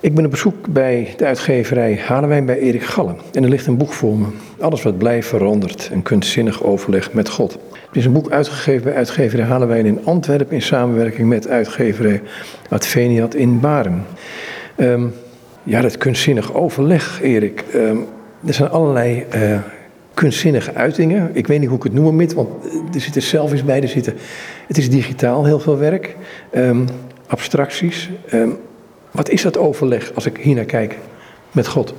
Ik ben op bezoek bij de uitgeverij Hanewijn bij Erik Gallen. En er ligt een boek voor me. Alles wat blijft verandert. Een kunstzinnig overleg met God. Het is een boek uitgegeven bij uitgeverij Hanewijn in Antwerpen... in samenwerking met uitgeverij Adveniat in Baren. Um, ja, dat kunstzinnig overleg, Erik. Um, er zijn allerlei uh, kunstzinnige uitingen. Ik weet niet hoe ik het noemen moet, want er zitten selfies bij. Er zitten, het is digitaal heel veel werk. Um, abstracties. Wat is dat overleg als ik hier naar kijk met God?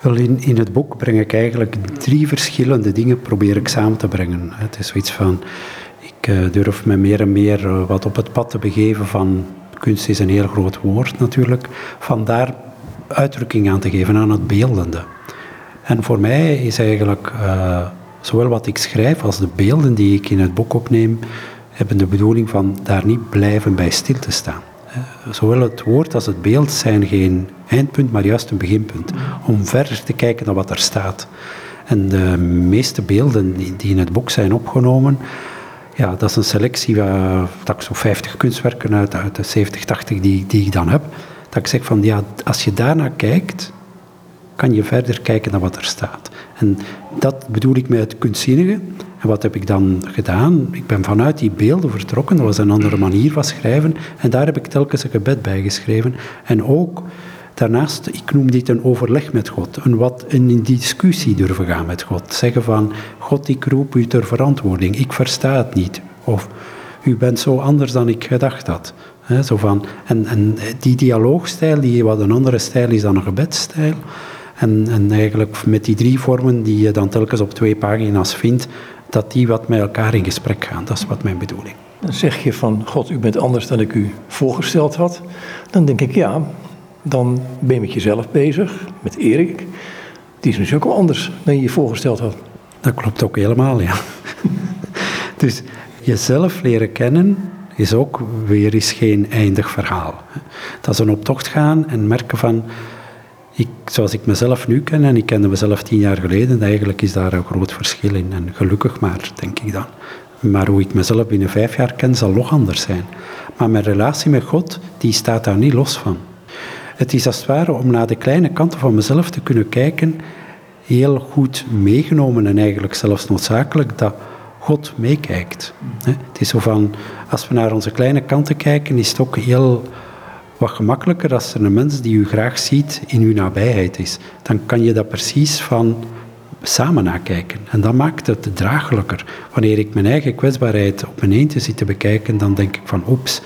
Wel, in, in het boek breng ik eigenlijk drie verschillende dingen probeer ik samen te brengen. Het is zoiets van, ik uh, durf me meer en meer uh, wat op het pad te begeven van, kunst is een heel groot woord natuurlijk, van daar uitdrukking aan te geven aan het beeldende. En voor mij is eigenlijk uh, zowel wat ik schrijf als de beelden die ik in het boek opneem, hebben de bedoeling van daar niet blijven bij stil te staan. Zowel het woord als het beeld zijn geen eindpunt, maar juist een beginpunt. Om verder te kijken naar wat er staat. En de meeste beelden die in het boek zijn opgenomen, ja, dat is een selectie van dat zo 50 kunstwerken uit, uit de 70, 80 die, die ik dan heb. Dat ik zeg van ja, als je daarnaar kijkt, kan je verder kijken naar wat er staat. En dat bedoel ik met het kunstzinnige. En wat heb ik dan gedaan? Ik ben vanuit die beelden vertrokken. Dat was een andere manier van schrijven. En daar heb ik telkens een gebed bij geschreven. En ook daarnaast, ik noem dit een overleg met God. Een wat een discussie durven gaan met God. Zeggen van, God, ik roep u ter verantwoording. Ik versta het niet. Of, u bent zo anders dan ik gedacht had. zo van, en, en die dialoogstijl, die wat een andere stijl is dan een gebedstijl. En, en eigenlijk met die drie vormen die je dan telkens op twee pagina's vindt, dat die wat met elkaar in gesprek gaan. Dat is wat mijn bedoeling. Dan zeg je van, God, u bent anders dan ik u voorgesteld had. Dan denk ik, ja, dan ben je met jezelf bezig, met Erik. Die is natuurlijk ook wel anders dan je je voorgesteld had. Dat klopt ook helemaal, ja. dus jezelf leren kennen is ook weer eens geen eindig verhaal. Dat is een optocht gaan en merken van ik, zoals ik mezelf nu ken, en ik kende mezelf tien jaar geleden, eigenlijk is daar een groot verschil in. En gelukkig maar, denk ik dan. Maar hoe ik mezelf binnen vijf jaar ken, zal nog anders zijn. Maar mijn relatie met God, die staat daar niet los van. Het is als het ware om naar de kleine kanten van mezelf te kunnen kijken, heel goed meegenomen en eigenlijk zelfs noodzakelijk dat God meekijkt. Het is zo van, als we naar onze kleine kanten kijken, is het ook heel wat gemakkelijker als er een mens die u graag ziet in uw nabijheid is. Dan kan je dat precies van samen nakijken. En dat maakt het draaglijker. Wanneer ik mijn eigen kwetsbaarheid op mijn eentje zit te bekijken, dan denk ik van oeps,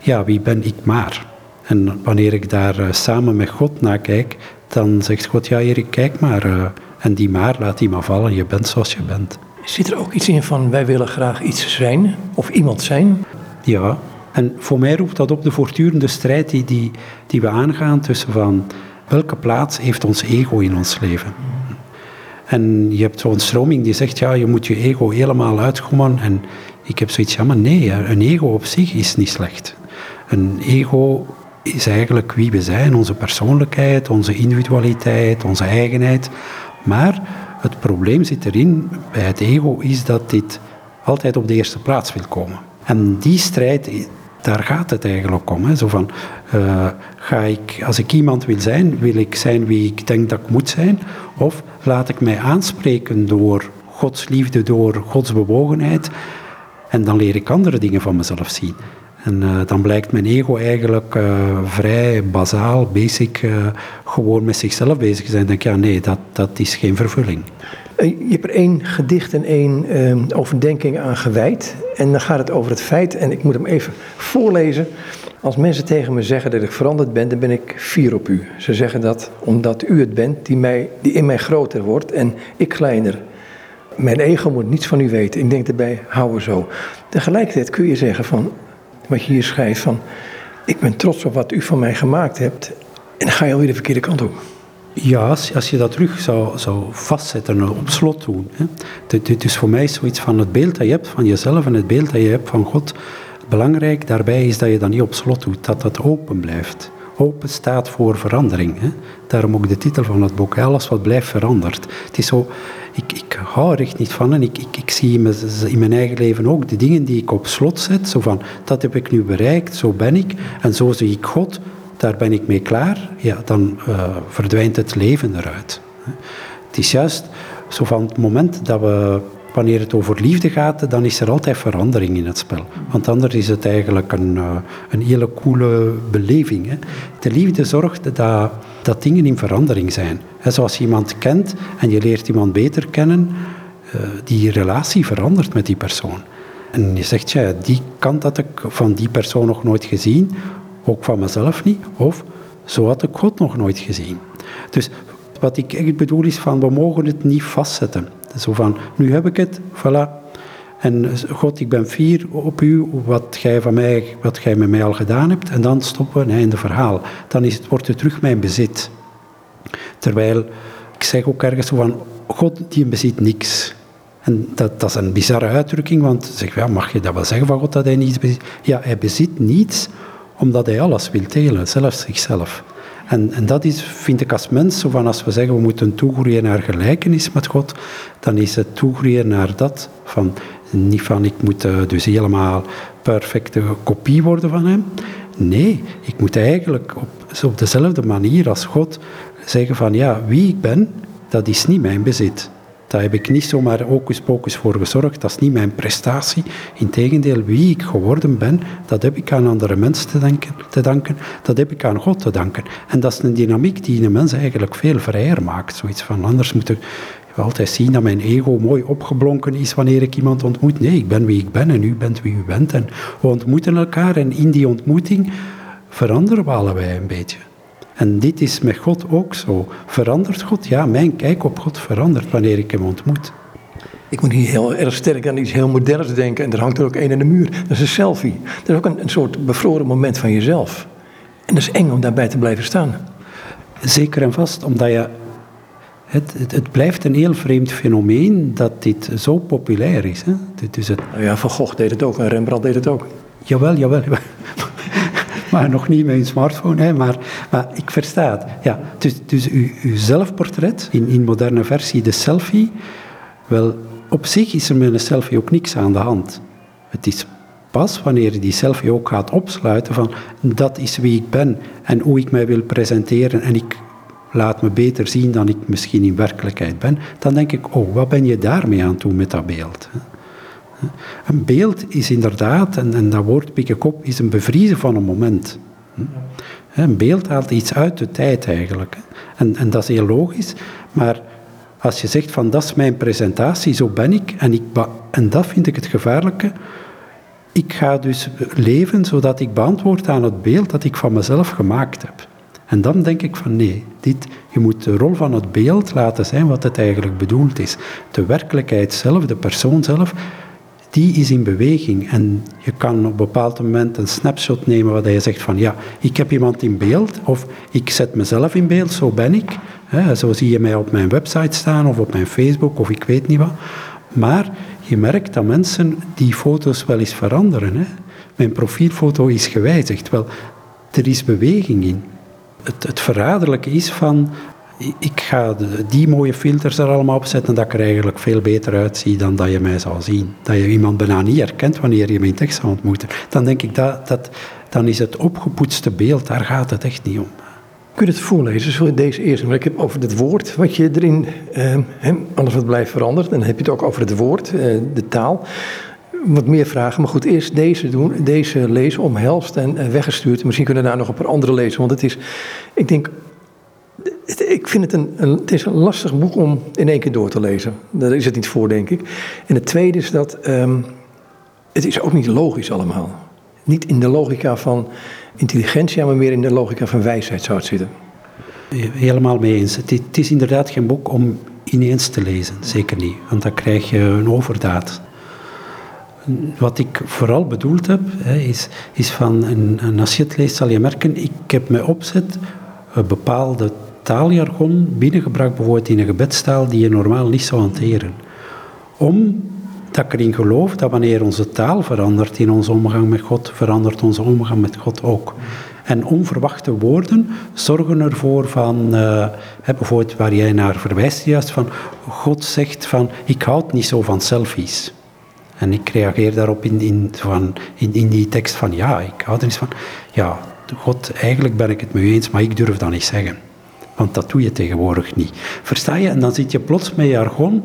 ja, wie ben ik maar? En wanneer ik daar uh, samen met God naar kijk, dan zegt God, ja Erik, kijk maar. Uh, en die maar, laat die maar vallen, je bent zoals je bent. Zit er ook iets in van, wij willen graag iets zijn, of iemand zijn? Ja, en voor mij roept dat op de voortdurende strijd die, die, die we aangaan tussen van welke plaats heeft ons ego in ons leven. En je hebt zo'n stroming die zegt, ja, je moet je ego helemaal uitgommen. En ik heb zoiets, ja, nee, een ego op zich is niet slecht. Een ego is eigenlijk wie we zijn, onze persoonlijkheid, onze individualiteit, onze eigenheid. Maar het probleem zit erin, bij het ego, is dat dit altijd op de eerste plaats wil komen. En die strijd, daar gaat het eigenlijk om. Hè. Zo van, uh, ga ik, als ik iemand wil zijn, wil ik zijn wie ik denk dat ik moet zijn? Of laat ik mij aanspreken door Gods liefde, door Gods bewogenheid? En dan leer ik andere dingen van mezelf zien. En uh, dan blijkt mijn ego eigenlijk uh, vrij bazaal, basic, gewoon met zichzelf bezig te zijn. Dan denk ik, ja nee, dat, dat is geen vervulling. Je hebt er één gedicht en één uh, overdenking aan gewijd. En dan gaat het over het feit, en ik moet hem even voorlezen. Als mensen tegen me zeggen dat ik veranderd ben, dan ben ik fier op u. Ze zeggen dat omdat u het bent die, mij, die in mij groter wordt en ik kleiner. Mijn ego moet niets van u weten. Ik denk erbij, hou er zo. Tegelijkertijd kun je zeggen van, wat je hier schrijft, van... Ik ben trots op wat u van mij gemaakt hebt. En dan ga je alweer de verkeerde kant op. Ja, als, je dat terug zou, zou vastzetten, op slot doen. Hè. Dus voor mij is zoiets van het beeld dat je hebt van jezelf en het beeld dat je hebt van God. Belangrijk daarbij is dat je dat niet op slot doet, dat dat open blijft. Open staat voor verandering. Hè. Daarom ook de titel van het boek, alles wat blijft veranderd. Het is zo, ik, ik hou er echt niet van en ik, ik, ik zie in mijn, in mijn eigen leven ook de dingen die ik op slot zet. Zo van, dat heb ik nu bereikt, zo ben ik en zo zie ik God daar ben ik mee klaar, ja, dan uh, verdwijnt het leven eruit. Het is juist zo van het moment dat we, wanneer het over liefde gaat, dan is er altijd verandering in het spel. Want anders is het eigenlijk een, uh, een hele coole beleving. Hè. De liefde zorgt dat, dat dingen in verandering zijn. En zoals je iemand kent en je leert iemand beter kennen, uh, die relatie verandert met die persoon. En je zegt, ja, die kant had ik van die persoon nog nooit gezien, ook van mezelf niet, of zo had ik God nog nooit gezien. Dus wat ik echt bedoel is van, we mogen het niet vastzetten. Zo van, nu heb ik het, voilà. En God, ik ben fier op u, wat jij, van mij, wat jij met mij al gedaan hebt. En dan stoppen we, in de verhaal. Dan is het, wordt het terug mijn bezit. Terwijl, ik zeg ook ergens zo van, God die bezit niks. En dat, dat is een bizarre uitdrukking, want zeg, ja, mag je dat wel zeggen van God dat hij niets bezit? Ja, hij bezit niets omdat hij alles wil delen, zelfs zichzelf. En, en dat is, vind ik als mens, van als we zeggen we moeten toegroeien naar gelijkenis met God, dan is het toegroeien naar dat van, niet van ik moet uh, dus helemaal perfecte kopie worden van hem. Nee, ik moet eigenlijk op, op dezelfde manier als God zeggen van ja, wie ik ben, dat is niet mijn bezit. Daar heb ik niet zomaar hocus pocus voor gezorgd. Dat is niet mijn prestatie. Integendeel, wie ik geworden ben, dat heb ik aan andere mensen te, danken. Dat heb ik aan God te danken. En dat is een dynamiek die een mens eigenlijk veel vrijer maakt. Zoiets van, anders moet ik altijd zien dat mijn ego mooi opgeblonken is wanneer ik iemand ontmoet. Nee, ik ben wie ik ben en u bent wie u bent. En we ontmoeten elkaar en in die ontmoeting veranderen we allebei een beetje. En dit is met God ook zo. Verandert God? Ja, mijn kijk op God verandert wanneer ik hem ontmoet. Ik moet hier heel erg sterk aan iets heel moderns denken. En er hangt er ook een in de muur. Dat is een selfie. Dat is ook een, een soort bevroren moment van jezelf. En dat is eng om daarbij te blijven staan. Zeker en vast, omdat je het, het, het, blijft een heel vreemd fenomeen dat dit zo populair is. Hè? Is het... Ja, Van Gogh deed het ook en Rembrandt deed het ook. Jawel, jawel. maar nog niet met een smartphone. Hè, maar, maar ik versta het. Ja, dus, dus uw, uw zelfportret, in, in moderne versie de selfie, wel, op zich is er met een selfie ook niks aan de hand. Het is pas wanneer je die selfie ook gaat opsluiten van dat is wie ik ben en hoe ik mij wil presenteren en ik laat me beter zien dan ik misschien in werkelijkheid ben, dan denk ik, oh, wat ben je daarmee aan toe met dat beeld? Een beeld is inderdaad, en, en dat woord pik ik op, is een bevriezen van een moment. Een beeld haalt iets uit de tijd eigenlijk. En, en dat is heel logisch, maar als je zegt van dat is mijn presentatie, zo ben ik, en, ik en dat vind ik het gevaarlijke, ik ga dus leven zodat ik beantwoord aan het beeld dat ik van mezelf gemaakt heb. En dan denk ik van nee, dit, je moet de rol van het beeld laten zijn wat het eigenlijk bedoeld is. De werkelijkheid zelf, de persoon zelf, die is in beweging. En je kan op een bepaald moment een snapshot nemen waar je zegt van ja, ik heb iemand in beeld of ik zet mezelf in beeld, zo ben ik. zo zie je mij op mijn website staan of op mijn Facebook of ik weet niet wat. Maar je merkt dat mensen die foto's wel eens veranderen. Mijn profielfoto is gewijzigd. Wel, er is beweging in. Het, het verraderlijke is van ik ga die mooie filters er allemaal op zetten, dat ik er eigenlijk veel beter uitzie dan dat je mij zou zien. Dat je iemand bijna niet herkent wanneer je mijn tekst zou ontmoeten. Dan denk ik, dat, dat, dan is het opgepoetste beeld, daar gaat het echt niet om. Kun je het voorlezen, zo deze eerste? Maar ik heb over het woord wat je erin, eh, alles wat blijft veranderd. En dan heb je het ook over het woord, eh, de taal. Wat meer vragen, maar goed, eerst deze doen. Deze lezen, omhelst en uh, weggestuurd. Misschien kunnen we daar nog een paar andere lezen, want het is, ik denk, ik vind het een, een, het is een lastig boek om in één keer door te lezen. Daar is het niet voor, denk ik. En het tweede is dat um, het is ook niet logisch allemaal. Niet in de logica van intelligentie, maar meer in de logica van wijsheid zou het zitten. Helemaal mee eens. Het, is inderdaad geen boek om ineens te lezen, zeker niet. Want dan krijg je een overdaad. Wat ik vooral bedoeld heb, is, is van, en, als je het leest zal je merken, ik heb me opzet bepaalde taaljargon binnengebracht, bijvoorbeeld in een gebedstaal die je normaal niet zou hanteren. Omdat ik erin geloof dat wanneer onze taal verandert in onze omgang met God, verandert onze omgang met God ook. En onverwachte woorden zorgen ervoor van, uh, bijvoorbeeld waar jij naar verwijst juist, van God zegt van, ik houd niet zo van selfies. En ik reageer daarop in, in, van, in, in die tekst van, ja, ik hou er niet van. Ja, God, eigenlijk ben ik het mee eens, maar ik durf dat niet zeggen. Want dat doe je tegenwoordig niet. Versta je? En dan zit je plots met jargon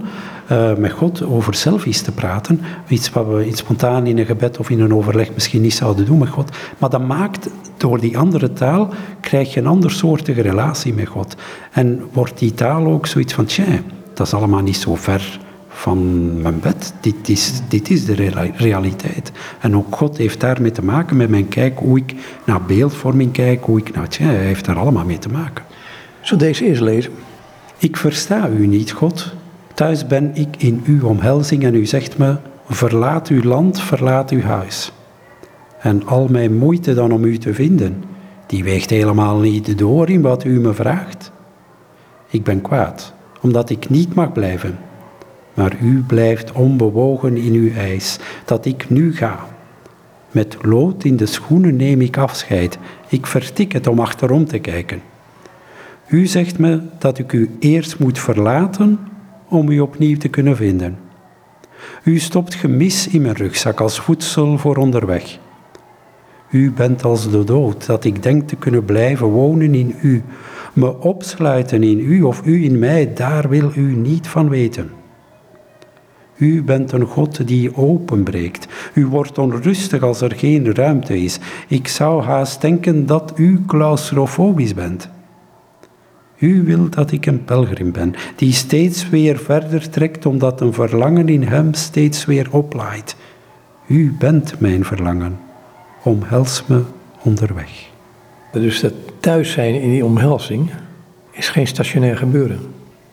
uh, met God over selfies te praten. Iets wat we iets spontaan in een gebed of in een overleg misschien niet zouden doen met God. Maar dat maakt, door die andere taal, krijg je een andersoortige relatie met God. En wordt die taal ook zoiets van, tja, dat is allemaal niet zo ver van mijn bed. Dit is, dit is de realiteit. En ook God heeft daarmee te maken met mijn kijk, hoe ik naar beeldvorming kijk, hoe ik naar... Tja, hij heeft daar allemaal mee te maken. Zo deze eerst lezen? Ik versta u niet, God. Thuis ben ik in uw omhelzing en u zegt me, verlaat uw land, verlaat uw huis. En al mijn moeite dan om u te vinden, die weegt helemaal niet door in wat u me vraagt. Ik ben kwaad, omdat ik niet mag blijven. Maar u blijft onbewogen in uw eis, dat ik nu ga. Met lood in de schoenen neem ik afscheid. Ik vertik het om achterom te kijken. U zegt me dat ik u eerst moet verlaten om u opnieuw te kunnen vinden. U stopt gemis in mijn rugzak als voedsel voor onderweg. U bent als de dood, dat ik denk te kunnen blijven wonen in u. Me opsluiten in u of u in mij, daar wil u niet van weten. U bent een God die openbreekt. U wordt onrustig als er geen ruimte is. Ik zou haast denken dat u claustrofobisch bent. U wil dat ik een pelgrim ben, die steeds weer verder trekt omdat een verlangen in hem steeds weer oplaait. U bent mijn verlangen. Omhels me onderweg. Dus dat thuis zijn in die omhelzing is geen stationair gebeuren.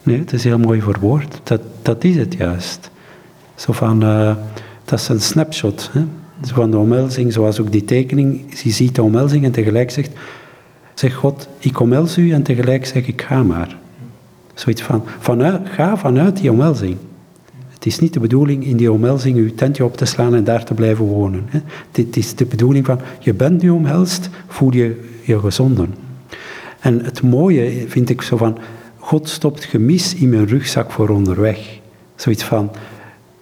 Nee, het is heel mooi verwoord. Dat, dat is het juist. Zo van, uh, dat is een snapshot. Hè? Zo van de omhelzing, zoals ook die tekening. Je ziet de omhelzing en tegelijk zegt, Zeg God, ik omhels u en tegelijk zeg ik ga maar. Zoiets van, ga vanuit die omhelzing. Het is niet de bedoeling in die omhelzing uw tentje op te slaan en daar te blijven wonen. Hè. Dit is de bedoeling van, je bent nu omhelst, voel je je gezonden. En het mooie vind ik zo van, God stopt gemis in mijn rugzak voor onderweg. Zoiets van,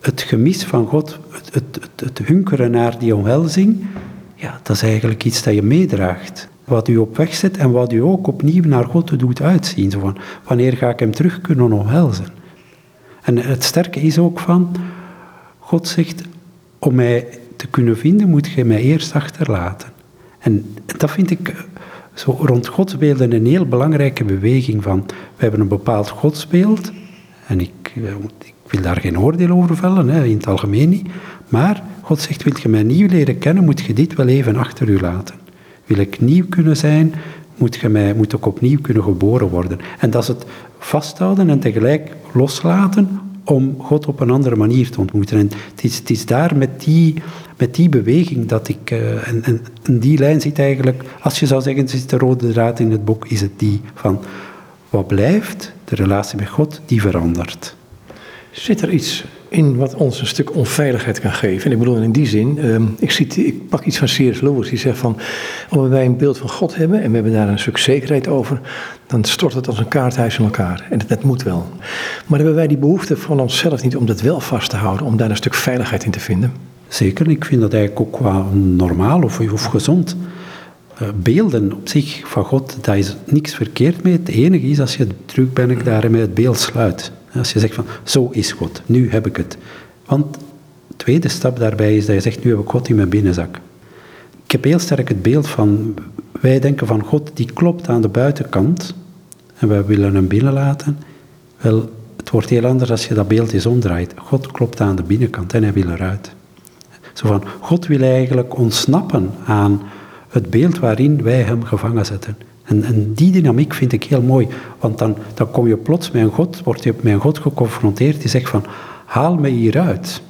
het gemis van God, het, het, het, het hunkeren naar die omhelzing, ja, dat is eigenlijk iets dat je meedraagt wat u op weg zet en wat u ook opnieuw naar God doet uitzien. Zo wanneer ga ik hem terug kunnen omhelzen? En het sterke is ook van, God zegt, om mij te kunnen vinden moet je mij eerst achterlaten. En dat vind ik zo rond godsbeelden een heel belangrijke beweging van, we hebben een bepaald godsbeeld, en ik, ik wil daar geen oordeel over vellen, hè, in het algemeen niet, maar God zegt, wil je mij nieuw leren kennen, moet je dit wel even achter u laten. Wil ik nieuw kunnen zijn, moet, je mij, moet ik opnieuw kunnen geboren worden. En dat is het vasthouden en tegelijk loslaten om God op een andere manier te ontmoeten. En het is, het is daar met die, met die beweging dat ik... Uh, en, en, die lijn zit eigenlijk... Als je zou zeggen, is de rode draad in het boek, is het die van... Wat blijft, de relatie met God, die verandert. Zit er iets in wat ons een stuk onveiligheid kan geven. En ik bedoel in die zin, ehm, ik, ik pak iets van C.S. Lewis, die zegt van, als wij een beeld van God hebben en we hebben daar een stuk zekerheid over, dan stort het als een kaarthuis in elkaar. En dat, moet wel. Maar hebben wij die behoefte van onszelf niet om dat wel vast te houden, om daar een stuk veiligheid in te vinden? Zeker, ik vind dat eigenlijk ook qua normaal of, gezond. Uh, beelden op zich van God, daar is niks verkeerd mee. Het enige is als je druk bent daarmee het beeld sluit. Als je zegt van, zo is God, nu heb ik het. Want de tweede stap daarbij is dat je zegt, nu heb ik God in mijn binnenzak. Ik heb heel sterk het beeld van, wij denken van God, die klopt aan de buitenkant en wij willen hem binnenlaten. Wel, het wordt heel anders als je dat beeld eens omdraait. God klopt aan de binnenkant en hij wil eruit. Zo van, God wil eigenlijk ontsnappen aan het beeld waarin wij hem gevangen zetten. En, en, die dynamiek vind ik heel mooi, want dan, dan kom je plots met een God, word je met een God geconfronteerd die zegt van, haal me hieruit,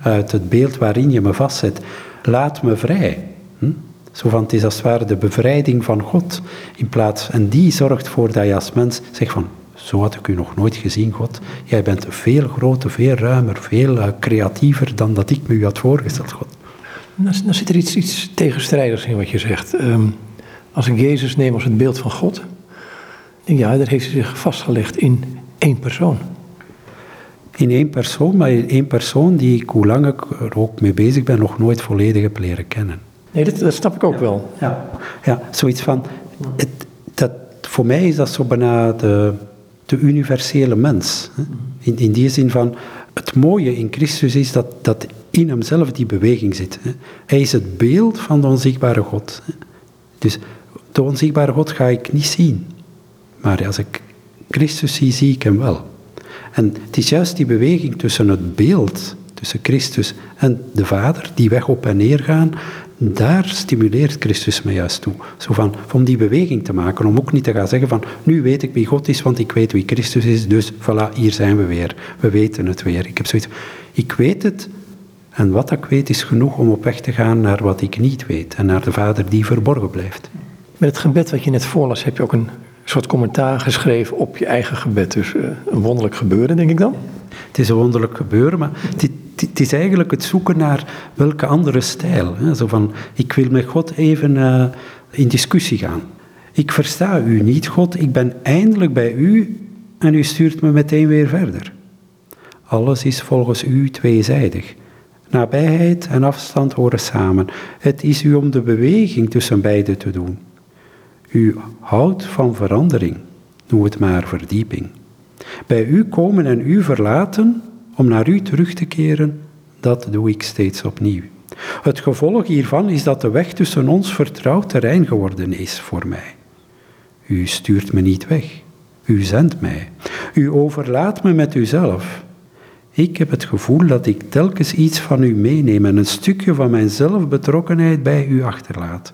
uit het beeld waarin je me vastzet, laat me vrij. Hm? Zo van, het is als het ware de bevrijding van God in plaats, en die zorgt ervoor dat je als mens zegt van, zo had ik u nog nooit gezien, God. Jij bent veel groter, veel ruimer, veel uh, creatiever dan dat ik me u had voorgesteld, God. Dan, dan zit er iets, iets tegenstrijdigs in wat je zegt. Um, als ik Jezus neem als het beeld van God, denk ja, daar heeft hij zich vastgelegd in één persoon. In één persoon, maar in één persoon die ik, hoe lang ik er ook mee bezig ben, nog nooit volledig heb leren kennen. Nee, dat, dat snap ik ook wel. Ja, ja zoiets van, het, dat, voor mij is dat zo bijna de, de universele mens. In, in die zin van, het mooie in Christus is dat, dat in hemzelf die beweging zit. Hij is het beeld van de onzichtbare God. Dus de onzichtbare God ga ik niet zien. Maar als ik Christus zie, zie ik hem wel. En het is juist die beweging tussen het beeld, tussen Christus en de Vader, die weg op en neer gaan, daar stimuleert Christus me juist toe. Zo van, om die beweging te maken, om ook niet te gaan zeggen van, nu weet ik wie God is, want ik weet wie Christus is, dus voilà, hier zijn we weer. We weten het weer. Ik heb zoiets, ik weet het, en wat ik weet is genoeg om op weg te gaan naar wat ik niet weet, en naar de Vader die verborgen blijft. Met het gebed wat je net voorlas, heb je ook een soort commentaar geschreven op je eigen gebed. Dus uh, een wonderlijk gebeuren, denk ik dan? Het is een wonderlijk gebeuren, maar het, is eigenlijk het zoeken naar welke andere stijl. Hè? Zo van, ik wil met God even uh, in discussie gaan. Ik versta u niet, God, ik ben eindelijk bij u en u stuurt me meteen weer verder. Alles is volgens u tweezijdig. Nabijheid en afstand horen samen. Het is u om de beweging tussen beide te doen. U houdt van verandering, noem het maar verdieping. Bij u komen en u verlaten om naar u terug te keren, dat doe ik steeds opnieuw. Het gevolg hiervan is dat de weg tussen ons vertrouwd terrein geworden is voor mij. U stuurt me niet weg. U zendt mij. U overlaat me met uzelf. Ik heb het gevoel dat ik telkens iets van u meeneem en een stukje van mijn zelfbetrokkenheid bij u achterlaat.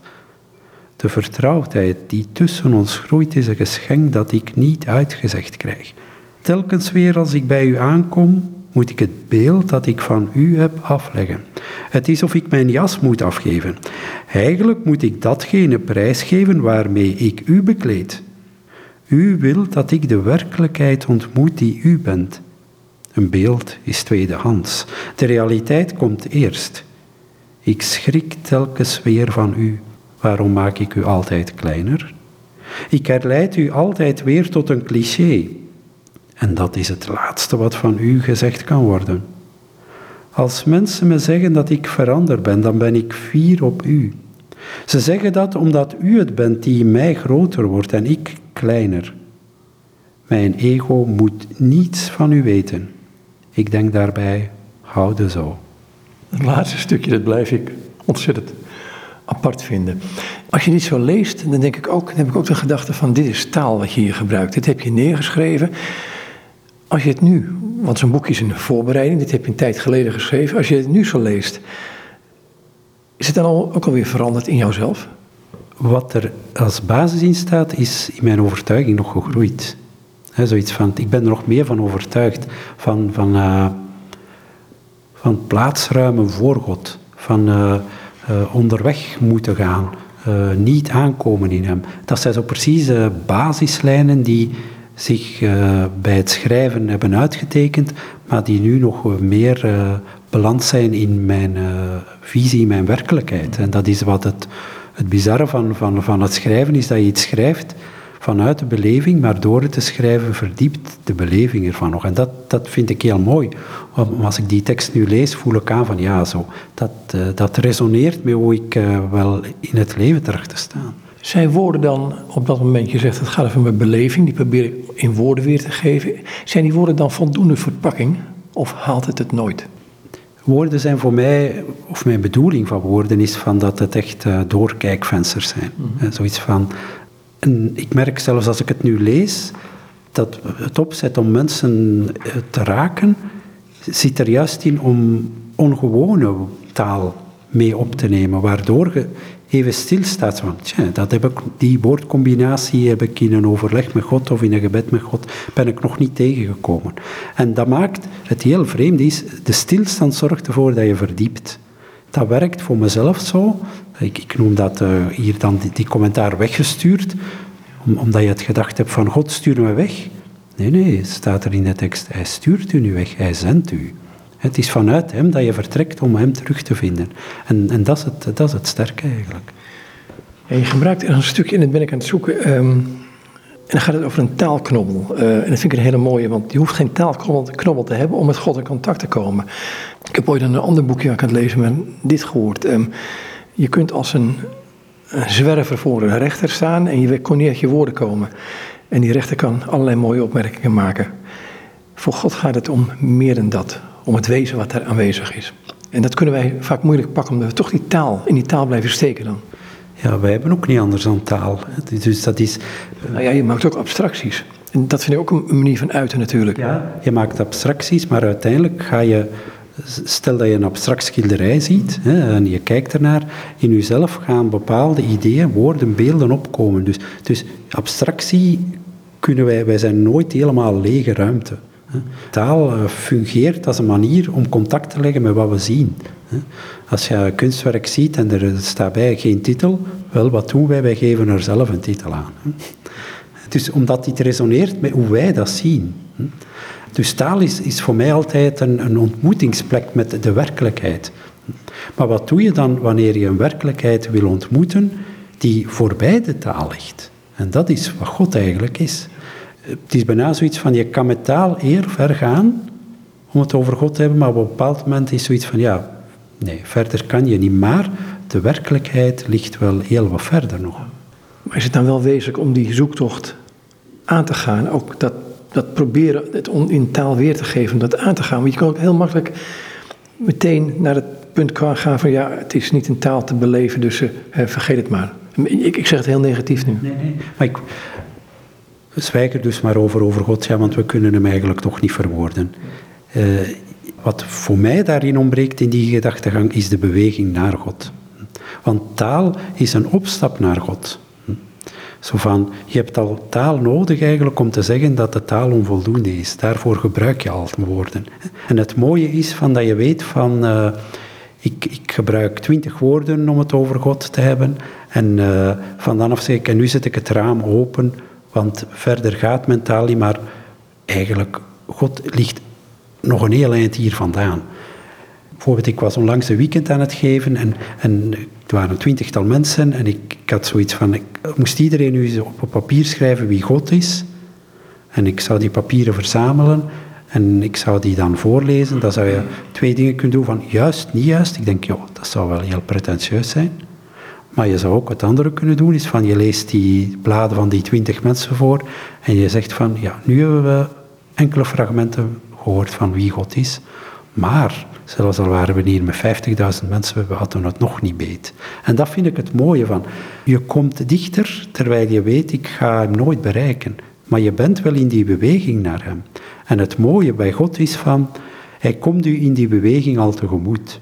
De vertrouwdheid die tussen ons groeit is een geschenk dat ik niet uitgezegd krijg. Telkens weer als ik bij u aankom, moet ik het beeld dat ik van u heb afleggen. Het is of ik mijn jas moet afgeven. Eigenlijk moet ik datgene prijsgeven waarmee ik u bekleed. U wilt dat ik de werkelijkheid ontmoet die u bent. Een beeld is tweedehands. De realiteit komt eerst. Ik schrik telkens weer van u. Waarom maak ik u altijd kleiner? Ik herleid u altijd weer tot een cliché. En dat is het laatste wat van u gezegd kan worden. Als mensen me zeggen dat ik veranderd ben, dan ben ik fier op u. Ze zeggen dat omdat u het bent die in mij groter wordt en ik kleiner. Mijn ego moet niets van u weten. Ik denk daarbij, houden zo. Het laatste stukje, dat blijf ik ontzettend apart vinden. Als je dit zo leest, dan denk ik ook, dan heb ik ook de gedachte van dit is taal wat je hier gebruikt. Dit heb je neergeschreven. Als je het nu, want zo'n boek is een voorbereiding, dit heb je een tijd geleden geschreven. Als je het nu zo leest, is het dan al, ook alweer veranderd in jouzelf? Wat er als basis in staat, is in mijn overtuiging nog gegroeid. Zoiets van, ik ben er nog meer van overtuigd van, van, uh, van plaatsruimen voor God, van uh, uh, onderweg moeten gaan, niet aankomen in Hem. Dat zijn zo precies basislijnen die zich bij het schrijven hebben uitgetekend, maar die nu nog meer beland zijn in mijn visie, mijn werkelijkheid. En dat is wat het, het bizarre van, van, van het schrijven is, dat je iets schrijft vanuit de beleving, maar door het te schrijven verdiept de beleving ervan nog. En dat, dat vind ik heel mooi. Als ik die tekst nu lees, voel ik aan van ja, zo, dat, uh, dat resoneert met hoe ik uh, wel in het leven terecht te staan. Zijn woorden dan, op dat moment, je zegt het gaat over mijn beleving, die probeer ik in woorden weer te geven. Zijn die woorden dan voldoende verpakking of haalt het het nooit? Woorden zijn voor mij, of mijn bedoeling van woorden is van dat het echt uh, doorkijkvensters zijn. Mm -hmm. zoiets van, ik merk zelfs als ik het nu lees, dat het opzet om mensen eh, te raken, zit er juist in om ongewone taal mee op te nemen, waardoor je even stilstaat van, tja, dat heb ik, die woordcombinatie heb ik in een overleg met God of in een gebed met God, ben ik nog niet tegengekomen. En dat maakt, het heel vreemd is, de stilstand zorgt ervoor dat je verdiept. Dat werkt voor mezelf zo, ik, ik noem dat uh, hier dan die, commentaar weggestuurd, om, omdat je het gedacht hebt van God stuur me weg. Nee, nee, staat er in de tekst, hij stuurt u nu weg, hij zendt u. Het is vanuit hem dat je vertrekt om hem terug te vinden. En, en dat, is het, dat is het sterke eigenlijk. En je gebruikt een stukje, en dat ben ik aan het zoeken, um, en dan gaat het over een taalknobbel. Uh, en dat vind ik een hele mooie, want je hoeft geen taalknobbel te hebben om met God in contact te komen. Ik heb ooit een ander boekje aan het lezen ben dit gehoord. Um, Je kunt als een, een zwerver voor een rechter staan en je kon niet uit je woorden komen. En die rechter kan allerlei mooie opmerkingen maken. Voor God gaat het om meer dan dat. Om het wezen wat er aanwezig is. En dat kunnen wij vaak moeilijk pakken, omdat we toch die taal, in die taal blijven steken dan. Ja, wij hebben ook niet anders dan taal. Dus dat is... Nou ja, je maakt ook abstracties. En dat vind ik ook een manier van uiten natuurlijk. Ja, je maakt abstracties, maar uiteindelijk ga je... Stel dat je een abstract schilderij ziet hè, en je kijkt ernaar, in jezelf gaan bepaalde ideeën, woorden, beelden opkomen. Dus, dus abstractie kunnen wij, wij zijn nooit helemaal lege ruimte. Taal eh, fungeert als een manier om contact te leggen met wat we zien. Als je een kunstwerk ziet en er staat bij geen titel, wel, wat doen wij? Wij geven er zelf een titel aan. Dus omdat dit resoneert met hoe wij dat zien. Dus taal is, is voor mij altijd een, ontmoetingsplek met de werkelijkheid. Maar wat doe je dan wanneer je een werkelijkheid wil ontmoeten die voorbij de taal ligt? En dat is wat God eigenlijk is. Het is bijna zoiets van, je kan met taal eer ver gaan om het over God te hebben, maar op een bepaald moment is zoiets van, ja, nee, verder kan je niet. Maar de werkelijkheid ligt wel heel wat verder nog. Maar is het dan wel wezenlijk om die zoektocht aan te gaan? Ook dat, dat proberen het in taal weer te geven, dat aan te gaan. Want je kan ook heel makkelijk meteen naar het punt gaan van ja, het is niet in taal te beleven, dus uh, vergeet het maar. Ik, ik zeg het heel negatief nu. Nee, nee. Maar ik zwijg er dus maar over, over God, ja, want we kunnen hem eigenlijk toch niet verwoorden. Uh, wat voor mij daarin ontbreekt in die gedachtegang is de beweging naar God. Want taal is een opstap naar God. Zo van, je hebt al taal nodig eigenlijk om te zeggen dat de taal onvoldoende is. Daarvoor gebruik je al woorden. En het mooie is van dat je weet van, uh, ik, ik, gebruik twintig woorden om het over God te hebben. En uh, van dan af zeg ik, en nu zet ik het raam open, want verder gaat mijn taal niet, maar eigenlijk, God ligt nog een heel eind hier vandaan. Ik was onlangs een weekend aan het geven en, en waren een twintigtal mensen en ik, had zoiets van, ik moest iedereen nu op, op papier schrijven wie God is. En ik zou die papieren verzamelen en ik zou die dan voorlezen. Dan zou je twee dingen kunnen doen van juist, niet juist. Ik denk, ja, dat zou wel heel pretentieus zijn. Maar je zou ook wat andere kunnen doen, is van je leest die bladen van die twintig mensen voor en je zegt van, ja, nu hebben we enkele fragmenten gehoord van wie God is. Maar, zelfs al waren we hier met 50.000 mensen, we hadden het nog niet beet. En dat vind ik het mooie van. Je komt dichter, terwijl je weet, ik ga hem nooit bereiken. Maar je bent wel in die beweging naar hem. En het mooie bij God is van, hij komt u in die beweging al tegemoet.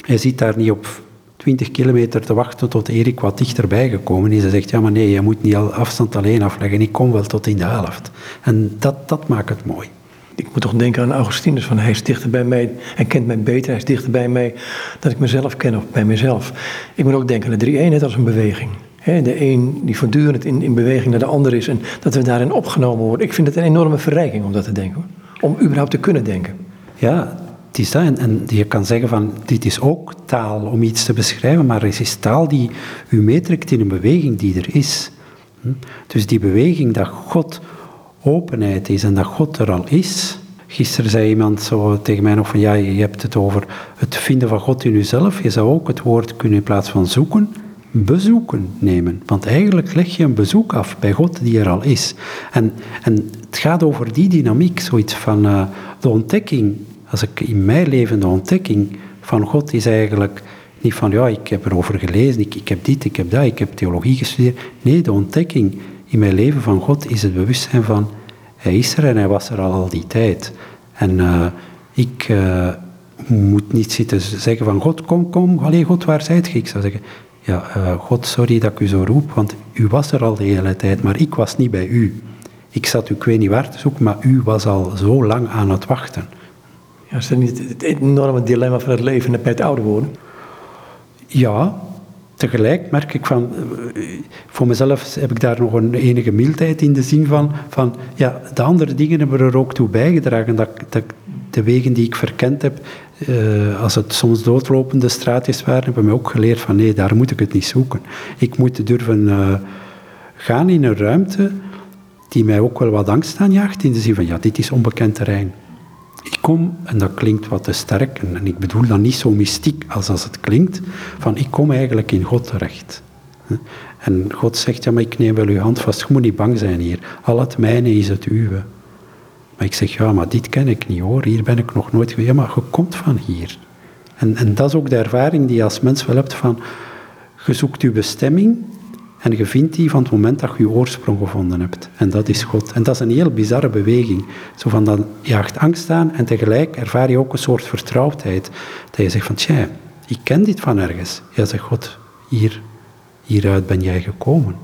Hij zit daar niet op 20 kilometer te wachten tot Erik wat dichterbij gekomen is. Hij zegt, ja maar nee, je moet niet al afstand alleen afleggen, ik kom wel tot in de helft. En dat, dat maakt het mooi ik moet toch denken aan Augustinus, van hij is dichter bij mij, hij kent mij beter, hij is dichter bij mij dat ik mezelf ken of bij mezelf. Ik moet ook denken aan de drie eenheid als een beweging. de een die voortdurend in, in beweging naar de ander is en dat we daarin opgenomen worden. Ik vind het een enorme verrijking om dat te denken, om überhaupt te kunnen denken. Ja, het is dat. En, en, je kan zeggen van, dit is ook taal om iets te beschrijven, maar het is taal die u meetrekt in een beweging die er is. Hm? Dus die beweging dat God openheid is en dat God er al is. Gisteren zei iemand zo tegen mij van ja, je hebt het over het vinden van God in jezelf. Je zou ook het woord kunnen in plaats van zoeken, bezoeken nemen. Want eigenlijk leg je een bezoek af bij God die er al is. En, en het gaat over die dynamiek, zoiets van uh, de ontdekking. Als ik in mijn leven de ontdekking van God is eigenlijk niet van ja, ik heb erover gelezen, ik, ik heb dit, ik heb dat, ik heb theologie gestudeerd. Nee, de ontdekking in mijn leven van God is het bewustzijn van, hij is er en hij was er al al die tijd. En uh, ik uh, moet niet zitten zeggen van, God, kom, kom, alleen God, waar zijt je? Ik zou zeggen, ja, uh, God, sorry dat ik u zo roep, want u was er al de hele tijd, maar ik was niet bij u. Ik zat u, ik weet niet waar te zoeken, maar u was al zo lang aan het wachten. Ja, is dat niet het enorme dilemma van het leven bij het oude worden? Ja, tegelijk merk ik van, eh, voor mezelf heb ik daar nog een enige mildheid in de zin van, van ja, de andere dingen hebben er ook toe bijgedragen dat, de wegen die ik verkend heb, uh, als het soms doodlopende straatjes waren, hebben mij ook geleerd van nee, daar moet ik het niet zoeken. Ik moet durven uh, gaan in een ruimte die mij ook wel wat angst aanjaagt, in de zin van ja, dit is onbekend terrein. Ik kom, en dat klinkt wat te sterk, en ik bedoel dat niet zo mystiek als als het klinkt, van ik kom eigenlijk in God terecht. En God zegt, ja, maar ik neem wel uw hand vast, je moet niet bang zijn hier. Al het mijne is het uwe. Maar ik zeg, ja, maar dit ken ik niet hoor, hier ben ik nog nooit geweest. Ja, maar je komt van hier. En, en dat is ook de ervaring die je als mens wel hebt van, je zoekt je bestemming en je vindt die van het moment dat je je oorsprong gevonden hebt. En dat is God. En dat is een heel bizarre beweging. Zo van, dan jaagt angst aan en tegelijk ervaar je ook een soort vertrouwdheid. Dat je zegt van, tja, ik ken dit van ergens. Ja, zegt God, hier, hieruit ben jij gekomen.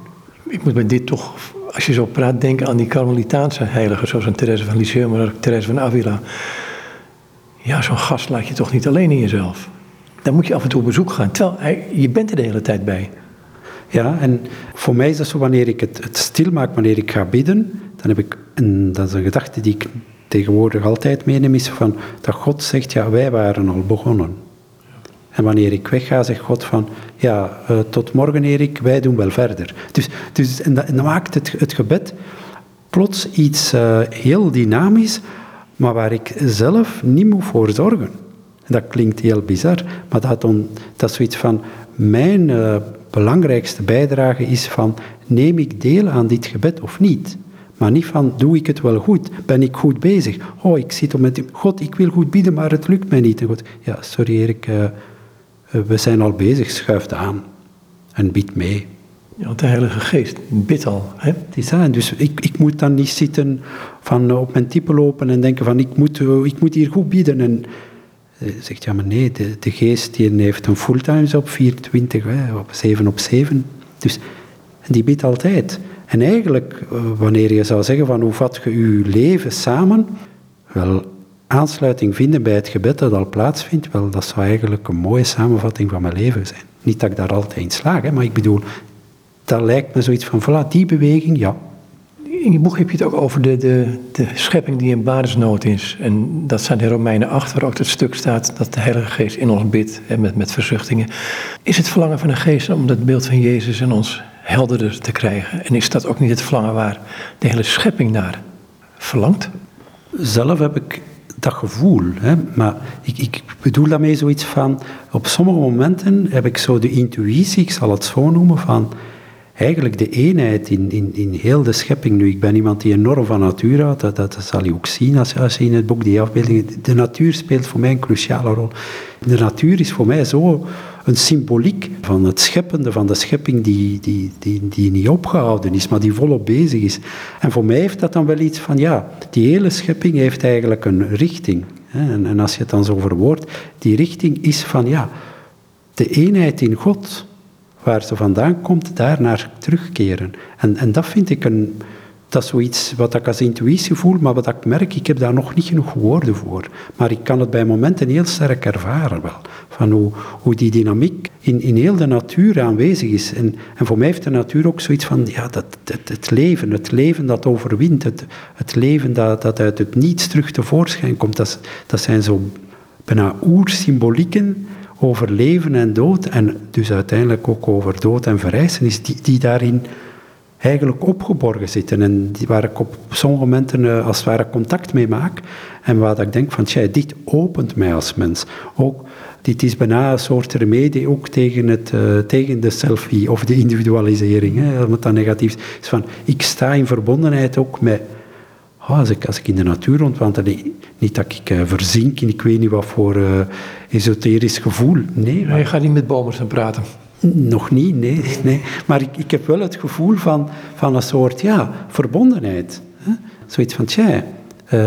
Ik moet bij dit toch, als je zo praat, denken aan die Carmelitaanse heiligen, zoals een Therese van Lisieux, maar ook Therese van Avila. Ja, zo'n gast laat je toch niet alleen in jezelf. Dan moet je af en toe op bezoek gaan, terwijl je bent er de hele tijd bij. Ja, en voor mij is dat zo, wanneer ik het, het stil maak, wanneer ik ga bidden, dan heb ik, een, dat is een gedachte die ik tegenwoordig altijd meeneem, is van, dat God zegt, ja, wij waren al begonnen. En wanneer ik wegga, zegt God van, ja, uh, tot morgen Erik, wij doen wel verder. Dus, dus, en, dat, en maakt het, het gebed plots iets uh, heel dynamisch, maar waar ik zelf niet moet voor zorgen. En dat klinkt heel bizar, maar dat, dat is zoiets van, mijn uh, belangrijkste bijdrage is van, neem ik deel aan dit gebed of niet? Maar niet van, doe ik het wel goed? Ben ik goed bezig? Oh, ik zit op met God, ik wil goed bidden, maar het lukt mij niet. En God, ja, sorry Erik, uh, we zijn al bezig, schuift aan en bid mee. Ja, de Heilige Geest bidt al. Hè? Het is dat. Dus ik, ik moet dan niet zitten van op mijn type lopen en denken van ik moet, ik moet hier goed bidden. En zegt ja, maar nee, de, de Geest die heeft een fulltime op 24, hè, op 7 op 7. Dus die bidt altijd. En eigenlijk, uh, wanneer je zou zeggen van hoe vat je je leven samen, wel, aansluiting vinden bij het gebed dat al plaatsvindt, wel, dat zou eigenlijk een mooie samenvatting van mijn leven zijn. Niet dat ik daar altijd in slaag, hè, maar ik bedoel, dat lijkt me zoiets van, voilà, die beweging, ja. In je boek heb je het ook over de, de, de schepping die in basisnood is. En dat staat in Romeinen 8, waar ook het stuk staat dat de Heilige Geest in ons bidt met, met verzuchtingen. Is het verlangen van de Geest om dat beeld van Jezus in ons helderder te krijgen? En is dat ook niet het verlangen waar de hele schepping naar verlangt? Zelf heb ik dat gevoel. Hè? Maar ik, ik bedoel daarmee zoiets van, op sommige momenten heb ik zo de intuïtie, ik zal het zo noemen, van eigenlijk de eenheid in, in, in heel de schepping. Nu, ik ben iemand die enorm van natuur houdt, dat, dat zal je ook zien als, als je in het boek die afbeeldingen... De natuur speelt voor mij een cruciale rol. De natuur is voor mij zo een symboliek van het scheppende, van de schepping die, die, die, die niet opgehouden is, maar die volop bezig is. En voor mij heeft dat dan wel iets van, ja, die hele schepping heeft eigenlijk een richting. En, en als je het dan zo verwoordt, die richting is van, ja, de eenheid in God, waar ze vandaan komt, daarnaar terugkeren. En, en dat vind ik een, dat is zoiets wat ik als intuïtie voel, maar wat ik merk, ik heb daar nog niet genoeg woorden voor. Maar ik kan het bij momenten heel sterk ervaren wel. Van hoe, hoe die dynamiek in, in heel de natuur aanwezig is. En, en voor mij heeft de natuur ook zoiets van, ja, dat, het, het leven, het leven dat overwint, het, het leven dat, dat uit het niets terug tevoorschijn komt, dat, dat zijn zo bijna oersymbolieken over leven en dood, en dus uiteindelijk ook over dood en verrijzenis, die, die daarin eigenlijk opgeborgen zitten en die, waar ik op sommige momenten uh, als het ware contact mee maak en waar ik denk van, tja, dit opent mij als mens. Ook, dit is bijna een soort remedie ook tegen, het, uh, tegen de selfie of de individualisering, hè, het dan negatief is. van, ik sta in verbondenheid ook met, oh, als, ik, als ik in de natuur rondwandel, niet dat ik uh, verzink in ik weet niet wat voor esoterisch gevoel, nee. Maar je gaat niet met bomen gaan praten. Nog niet, nee. nee. Maar ik, ik heb wel het gevoel van, van een soort ja, verbondenheid. Hè? Zoiets van, tja, uh,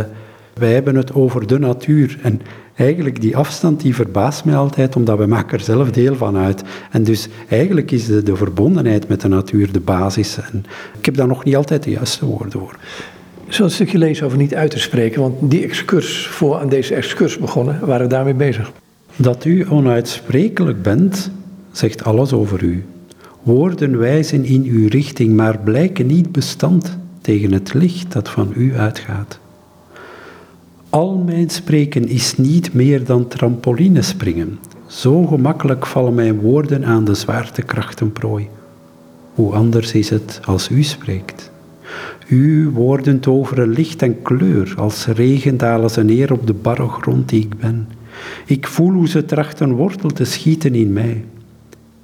wij hebben het over de natuur. En eigenlijk die afstand die verbaast mij altijd, omdat we maken er zelf deel van uit. En dus eigenlijk is de, de verbondenheid met de natuur de basis. En ik heb daar nog niet altijd de juiste woorden voor. Een stukje lezen over niet uit te spreken? Want die excurs, voor aan deze excurs begonnen, waren we daarmee bezig. Dat u onuitsprekelijk bent, zegt alles over u. Woorden wijzen in uw richting, maar blijken niet bestand tegen het licht dat van u uitgaat. Al mijn spreken is niet meer dan trampolinespringen. Zo gemakkelijk vallen mijn woorden aan de zwaartekrachtenprooi. Hoe anders is het als u spreekt? Uw woorden toveren licht en kleur, als regen dalen ze neer op de barre grond die ik ben. Ik voel hoe ze trachten wortel te schieten in mij.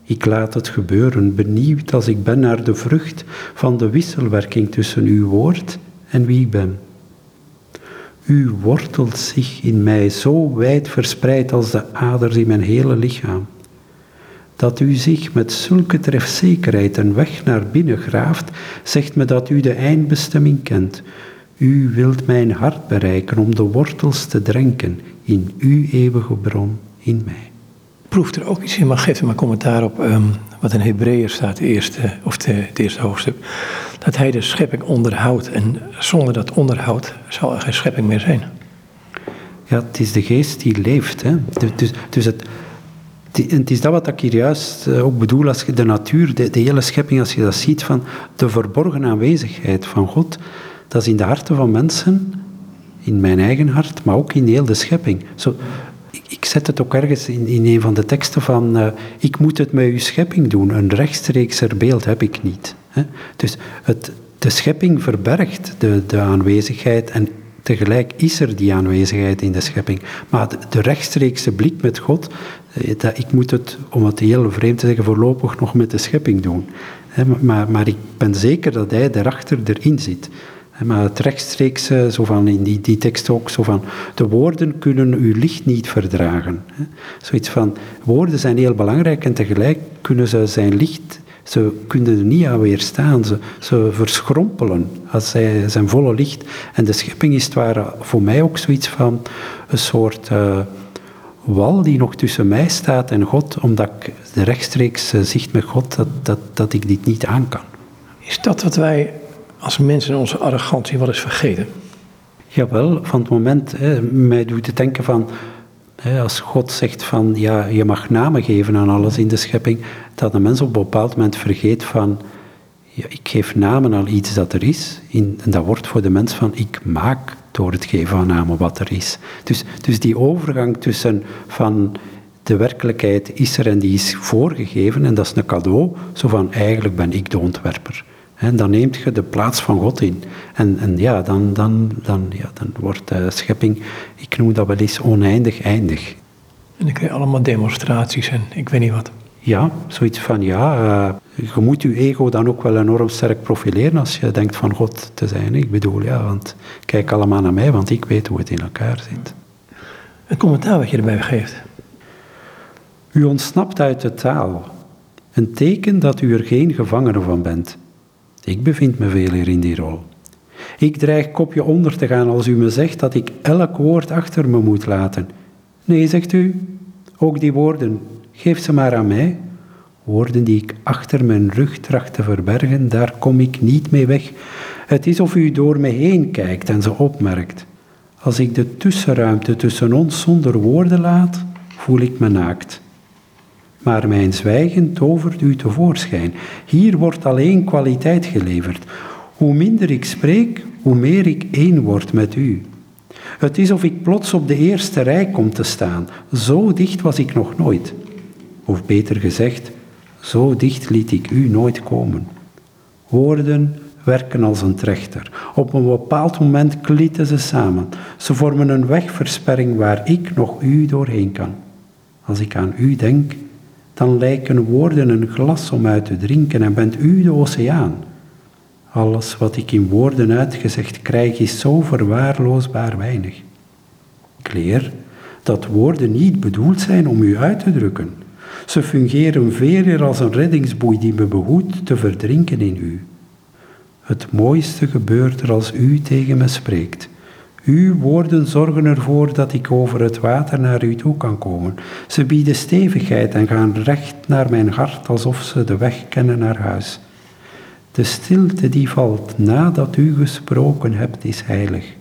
Ik laat het gebeuren, benieuwd als ik ben naar de vrucht van de wisselwerking tussen uw woord en wie ik ben. U wortelt zich in mij zo wijd verspreid als de aders in mijn hele lichaam. Dat u zich met zulke trefzekerheid een weg naar binnen graaft, zegt me dat u de eindbestemming kent. U wilt mijn hart bereiken om de wortels te drenken in uw eeuwige bron in mij. Proeft er ook iets in, maar geef er maar commentaar op ehm, wat in Hebreeën staat, de eerste, of de, het eerste hoofdstuk. Dat hij de schepping onderhoudt en zonder dat onderhoud zal er geen schepping meer zijn. Ja, het is de geest die leeft. Hè? Dus, dus het, het is dat wat ik hier juist eh, ook bedoel als je de natuur, de, hele schepping, als je dat ziet van de verborgen aanwezigheid van God, dat is in de harten van mensen, in mijn eigen hart, maar ook in heel de schepping. Zo, ik, zet het ook ergens in, een van de teksten van, uh, ik moet het met uw schepping doen, een rechtstreekser beeld heb ik niet. Hè? Dus het, de schepping verbergt de, aanwezigheid en tegelijk is er die aanwezigheid in de schepping. Maar de, rechtstreekse blik met God, eh, dat, ik moet het, om het heel vreemd te zeggen, voorlopig nog met de schepping doen. Maar, maar ik ben zeker dat hij daarachter erin zit. Maar het rechtstreeks, zo van in die, die tekst ook, zo van, de woorden kunnen uw licht niet verdragen. Zoiets van, woorden zijn heel belangrijk en tegelijk kunnen ze zijn licht, ze kunnen er niet aan weerstaan. Ze, ze verschrompelen als zij zijn volle licht. En de schepping is het voor mij ook zoiets van een soort uh, wal die nog tussen mij staat en God, omdat ik de rechtstreeks uh, zicht met God, dat, dat, dat ik dit niet aan kan. Is dat wat wij als mensen in onze arrogantie wel eens vergeten? Jawel, van het moment, hè, mij doet het denken van, hè, als God zegt van, ja, je mag namen geven aan alles in de schepping, dat een mens op een bepaald moment vergeet van, ja, ik geef namen aan iets dat er is, in, en dat wordt voor de mens van, ik maak door het geven van namen wat er is. Dus, dus die overgang tussen van, de werkelijkheid is er en die is voorgegeven en dat is een cadeau, zo van, eigenlijk ben ik de ontwerper. En dan neemt je de plaats van God in. En, en ja, dan, dan, dan, ja, dan wordt de schepping, ik noem dat wel eens oneindig eindig. En dan krijg je allemaal demonstraties en ik weet niet wat. Ja, zoiets van ja, uh, je moet je ego dan ook wel enorm sterk profileren als je denkt van God te zijn. Ik bedoel, ja, want kijk allemaal naar mij, want ik weet hoe het in elkaar zit. Een commentaar wat je erbij geeft. U ontsnapt uit de taal. Een teken dat u er geen gevangene van bent. Ik bevind me veel hier in die rol. Ik dreig kopje onder te gaan als u me zegt dat ik elk woord achter me moet laten. Nee, zegt u, ook die woorden, geef ze maar aan mij. Woorden die ik achter mijn rug tracht te verbergen, daar kom ik niet mee weg. Het is of u door me heen kijkt en ze opmerkt. Als ik de tussenruimte tussen ons zonder woorden laat, voel ik me naakt maar mijn zwijgen tovert u tevoorschijn. Hier wordt alleen kwaliteit geleverd. Hoe minder ik spreek, hoe meer ik één word met u. Het is of ik plots op de eerste rij kom te staan. Zo dicht was ik nog nooit. Of beter gezegd, zo dicht liet ik u nooit komen. Woorden werken als een trechter. Op een bepaald moment klitten ze samen. Ze vormen een wegversperring waar ik nog u doorheen kan. Als ik aan u denk, dan lijken woorden een glas om uit te drinken en bent u de oceaan. Alles wat ik in woorden uitgezegd krijg is zo verwaarloosbaar weinig. Ik leer dat woorden niet bedoeld zijn om u uit te drukken. Ze fungeren veel als een reddingsboei die me behoedt te verdrinken in u. Het mooiste gebeurt er als u tegen me spreekt. Uw woorden zorgen ervoor dat ik over het water naar u toe kan komen. Ze bieden stevigheid en gaan recht naar mijn hart alsof ze de weg kennen naar huis. De stilte die valt nadat u gesproken hebt is heilig.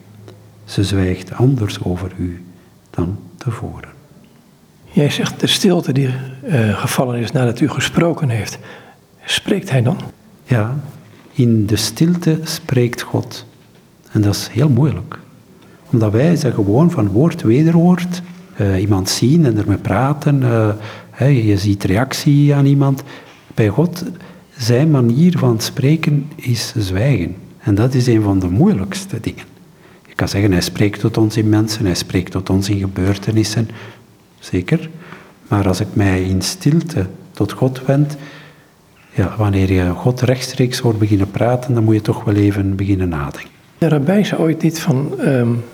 Ze zwijgt anders over u dan tevoren. Jij zegt de stilte die uh, gevallen is nadat u gesproken heeft. Spreekt hij dan? Ja, in de stilte spreekt God. En dat is heel moeilijk omdat wij zijn gewoon van woord wederwoord. Uh, iemand zien en ermee praten. Uh, je ziet reactie aan iemand. Bij God, zijn manier van spreken is zwijgen. En dat is een van de moeilijkste dingen. Je kan zeggen, hij spreekt tot ons in mensen, hij spreekt tot ons in gebeurtenissen, zeker. Maar als ik mij in stilte tot God wend, ja, wanneer je God rechtstreeks hoort beginnen praten, dan moet je toch wel even beginnen nadenken. De rabbij zei ooit niet van, um,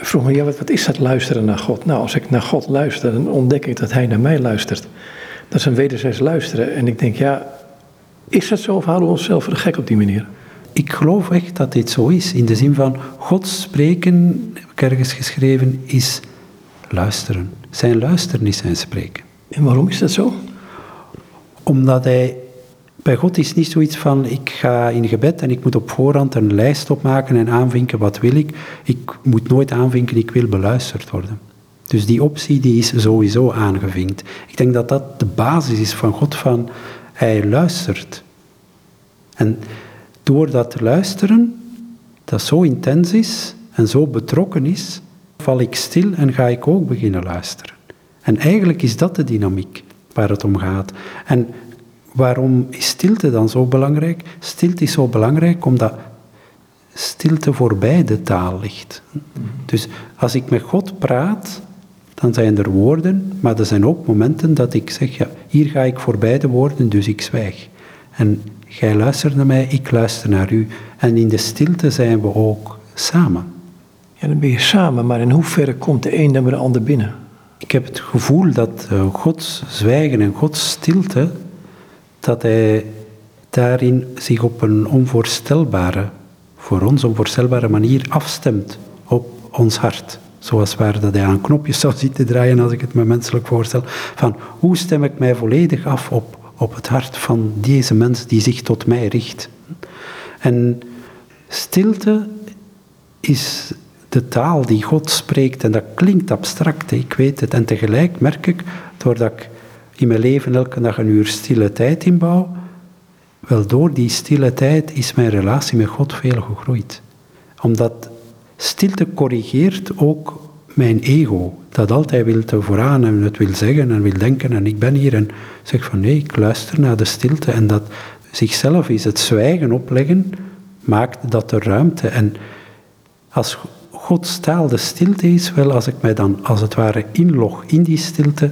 vroeg me, ja, wat, wat is dat luisteren naar God? Nou, als ik naar God luister, dan ontdek ik dat hij naar mij luistert. Dat is een wederzijds luisteren. En ik denk, ja, is dat zo of houden we onszelf voor de gek op die manier? Ik geloof echt dat dit zo is. In de zin van God spreken, heb ik ergens geschreven, is luisteren. Zijn luisteren is zijn spreken. En waarom is dat zo? Omdat hij bij God is niet zoiets van, ik ga in gebed en ik moet op voorhand een lijst opmaken en aanvinken wat wil ik. Ik moet nooit aanvinken, ik wil beluisterd worden. Dus die optie die is sowieso aangevinkt. Ik denk dat dat de basis is van God, van hij luistert. En door dat te luisteren, dat zo intens is en zo betrokken is, val ik stil en ga ik ook beginnen luisteren. En eigenlijk is dat de dynamiek waar het om gaat. En waarom is stilte dan zo belangrijk? Stilte is zo belangrijk omdat stilte voorbij de taal ligt. Dus als ik met God praat, dan zijn er woorden, maar er zijn ook momenten dat ik zeg, ja, hier ga ik voorbij de woorden, dus ik zwijg. En jij luistert naar mij, ik luister naar u. En in de stilte zijn we ook samen. Ja, dan ben je samen, maar in hoeverre komt de een dan de ander binnen? Ik heb het gevoel dat uh, Gods zwijgen en Gods stilte, dat hij daarin zich op een onvoorstelbare, voor ons onvoorstelbare manier afstemt op ons hart. Zoals waar dat hij aan knopjes zou zitten draaien, als ik het me menselijk voorstel. Van hoe stem ik mij volledig af op, op het hart van deze mens die zich tot mij richt. En stilte is de taal die God spreekt. En dat klinkt abstract, ik weet het. En tegelijk merk ik, doordat ik in mijn leven elke dag een uur stille tijd inbouw, wel door die stille tijd is mijn relatie met God veel gegroeid. Omdat stilte corrigeert ook mijn ego, dat altijd wil vooraan en het wil zeggen en wil denken en ik ben hier en zeg van nee, ik luister naar de stilte en dat zichzelf is het zwijgen opleggen, maakt dat er ruimte. En als Gods taal de stilte is, wel als ik mij dan als het ware inlog in die stilte,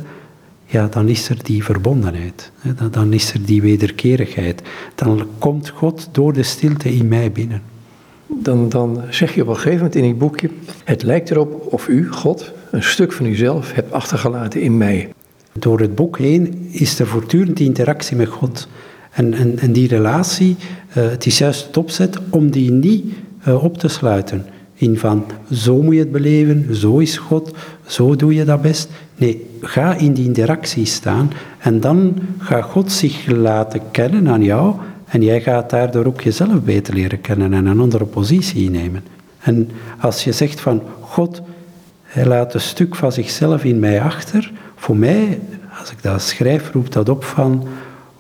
ja, dan is er die verbondenheid. Dan is er die wederkerigheid. Dan komt God door de stilte in mij binnen. Dan, dan zeg je op een gegeven moment in het boekje, het lijkt erop of u, God, een stuk van uzelf hebt achtergelaten in mij. Door het boek heen is er voortdurend die interactie met God. En, en, en die relatie, uh, het is juist het opzet om die niet uh, op te sluiten. In van, zo moet je het beleven, zo is God, zo doe je dat best. Nee, ga in die interactie staan en dan gaat God zich laten kennen aan jou en jij gaat daardoor ook jezelf beter leren kennen en een andere positie innemen. En als je zegt van God, hij laat een stuk van zichzelf in mij achter, voor mij, als ik dat schrijf, roept dat op van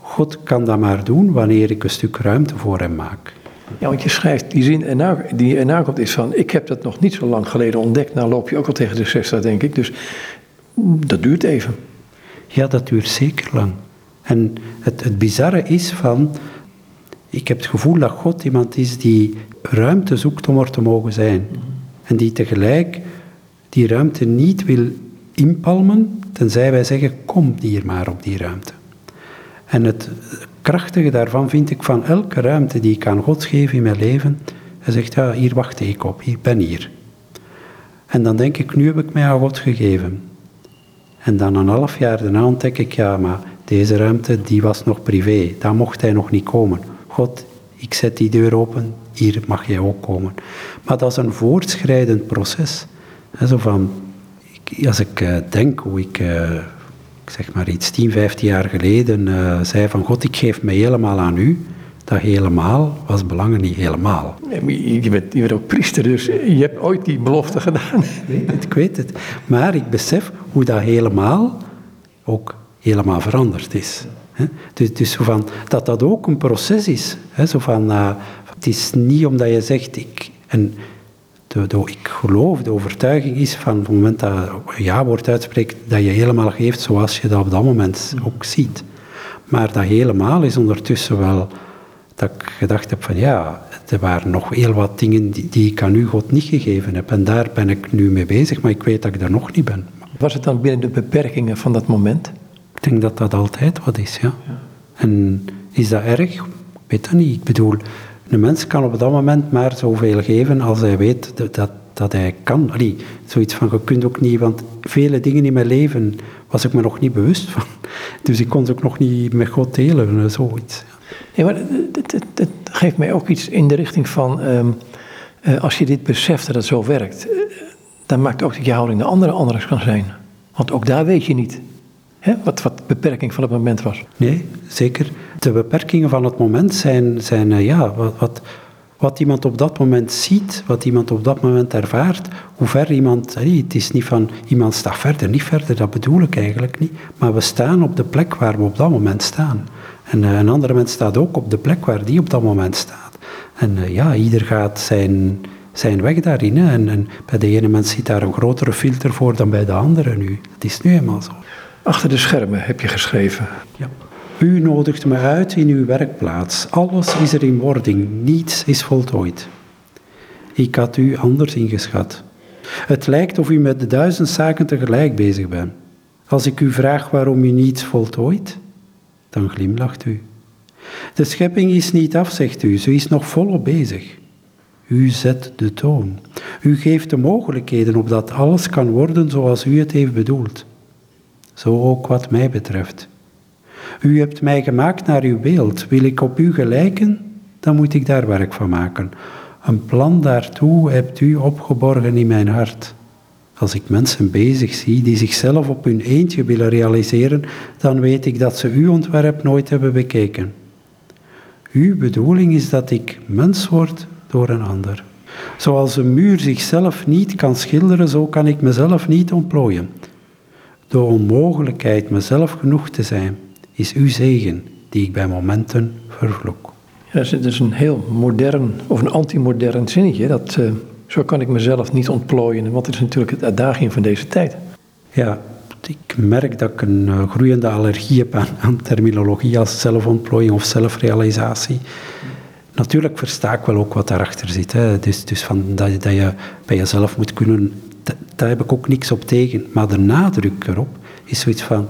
God kan dat maar doen wanneer ik een stuk ruimte voor hem maak. Ja, want je schrijft, die zin erna, die erna komt is van, ik heb dat nog niet zo lang geleden ontdekt. Nou loop je ook al tegen de 60, denk ik. Dus dat duurt even. Ja, dat duurt zeker lang. En het, het bizarre is van, ik heb het gevoel dat God iemand is die ruimte zoekt om er te mogen zijn. En die tegelijk die ruimte niet wil inpalmen, tenzij wij zeggen, kom hier maar op die ruimte. En het krachtige daarvan vind ik van elke ruimte die ik aan God geef in mijn leven, hij zegt, ja, hier wacht ik op, ik ben hier. En dan denk ik, nu heb ik mij aan God gegeven. En dan een half jaar daarna ontdek ik, ja, maar deze ruimte, die was nog privé, daar mocht hij nog niet komen. God, ik zet die deur open, hier mag jij ook komen. Maar dat is een voortschrijdend proces. zo van, als ik uh, denk hoe ik, uh, zeg maar iets 10, 15 jaar geleden uh, zei van God, ik geef me helemaal aan u. Dat helemaal was belangen niet helemaal. Je bent, je bent ook priester, dus je hebt ooit die belofte gedaan. Ik weet het, ik weet het. Maar ik besef hoe dat helemaal ook helemaal veranderd is. Dus, dus zo van, dat dat ook een proces is. Zo van, uh, het is niet omdat je zegt, ik, en de, de, ik geloof, de overtuiging is van het moment dat je ja-woord uitspreekt, dat je helemaal geeft zoals je dat op dat moment ook ziet. Maar dat helemaal is ondertussen wel dat ik gedacht heb van ja, er waren nog heel wat dingen die, die ik aan u God niet gegeven heb. En daar ben ik nu mee bezig, maar ik weet dat ik daar nog niet ben. Was het dan binnen de beperkingen van dat moment? Ik denk dat dat altijd wat is, ja. En is dat erg? Ik weet dat niet. Ik bedoel, een mens kan op dat moment maar zoveel geven als hij weet dat, dat, hij kan. Allee, zoiets van, je kunt ook niet, want vele dingen in mijn leven was ik me nog niet bewust van. Dus ik kon ze ook nog niet met God delen, zoiets. Ja, maar het, geeft mij ook iets in de richting van, ehm, eh, als je dit beseft dat het zo werkt, uh, dan maakt ook dat je houding de andere anders kan zijn. Want ook daar weet je niet hè, wat, wat de beperking van het moment was. Nee, zeker. De beperkingen van het moment zijn, zijn uh, ja, wat, wat, wat, iemand op dat moment ziet, wat iemand op dat moment ervaart, hoe ver iemand, het is niet van iemand staat verder, niet verder, dat bedoel ik eigenlijk niet, maar we staan op de plek waar we op dat moment staan. En uh, een andere mens staat ook op de plek waar die op dat moment staat. En uh, ja, ieder gaat zijn, zijn weg daarin. Hè. En, en, bij de ene mens zit daar een grotere filter voor dan bij de andere nu. Het is nu eenmaal zo. Achter de schermen heb je geschreven. Ja. U nodigt me uit in uw werkplaats. Alles is er in wording, niets is voltooid. Ik had u anders ingeschat. Het lijkt of u met de duizend zaken tegelijk bezig bent. Als ik u vraag waarom u niets voltooit, dan glimlacht u. De schepping is niet af, zegt u, ze is nog volop bezig. U zet de toon. U geeft de mogelijkheden opdat alles kan worden zoals u het heeft bedoeld. Zo ook wat mij betreft. U hebt mij gemaakt naar uw beeld. Wil ik op u gelijken, dan moet ik daar werk van maken. Een plan daartoe hebt u opgeborgen in mijn hart. Als ik mensen bezig zie die zichzelf op hun eentje willen realiseren, dan weet ik dat ze uw ontwerp nooit hebben bekeken. Uw bedoeling is dat ik mens word door een ander. Zoals een muur zichzelf niet kan schilderen, zo kan ik mezelf niet ontplooien. De onmogelijkheid mezelf genoeg te zijn, is uw zegen, die ik bij momenten vervloek. Ja, dat is een heel modern, of een antimodern zinnetje. Dat, uh, zo kan ik mezelf niet ontplooien, want het is natuurlijk het uitdaging van deze tijd. Ja, ik merk dat ik een uh, groeiende allergie heb aan, aan, terminologie als zelfontplooiing of zelfrealisatie. Natuurlijk versta ik wel ook wat daarachter zit. Hè. Dus, dus van dat, dat je bij jezelf moet kunnen, daar heb ik ook niks op tegen. Maar de nadruk erop is zoiets van,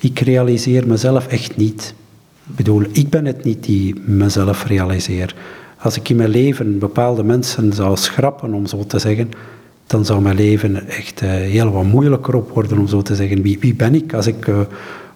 ik realiseer mezelf echt niet. Ik bedoel, ik ben het niet die mezelf realiseer. Als ik in mijn leven bepaalde mensen zou schrappen, om zo te zeggen, dan zou mijn leven echt uh, heel wat moeilijker op worden, om zo te zeggen. Wie, wie ben ik als ik uh,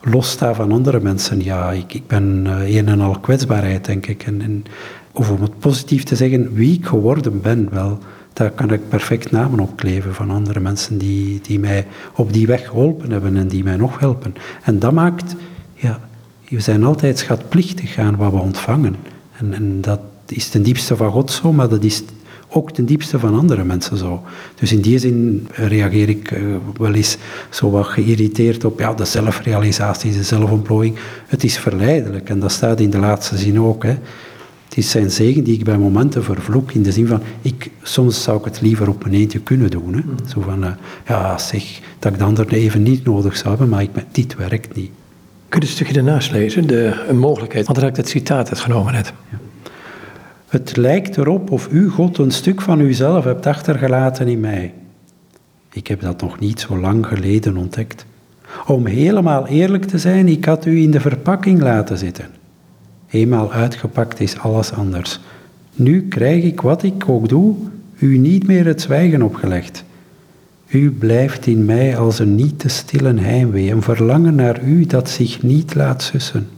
lossta van andere mensen? Ja, ik, ik ben uh, een en al kwetsbaarheid, denk ik. En, en, of om het positief te zeggen, wie ik geworden ben, wel, daar kan ik perfect namen op kleven van andere mensen die, die mij op die weg geholpen hebben en die mij nog helpen. En dat maakt, ja, we zijn altijd schatplichtig aan wat we ontvangen. En, en dat is ten diepste van God zo, maar dat is ook ten diepste van andere mensen zo. Dus in die zin reageer ik uh, wel eens zo wat geïrriteerd op ja, de zelfrealisatie, de zelfontplooiing. Het is verleidelijk en dat staat in de laatste zin ook. Hè. Het is zijn zegen die ik bij momenten vervloek, in de zin van, ik, soms zou ik het liever op mijn eentje kunnen doen. Hè. Mm. Zo van, uh, ja zeg, dat ik de ander even niet nodig zou hebben, maar ik, dit werkt niet. Kun je een stukje ernaast lezen, de, een mogelijkheid, want daar heb ik het citaat uitgenomen net. Ja. Het lijkt erop of u, God, een stuk van uzelf hebt achtergelaten in mij. Ik heb dat nog niet zo lang geleden ontdekt. Om helemaal eerlijk te zijn, ik had u in de verpakking laten zitten. Eenmaal uitgepakt is alles anders. Nu krijg ik wat ik ook doe, u niet meer het zwijgen opgelegd. U blijft in mij als een niet te stillen heimwee, een verlangen naar u dat zich niet laat sussen.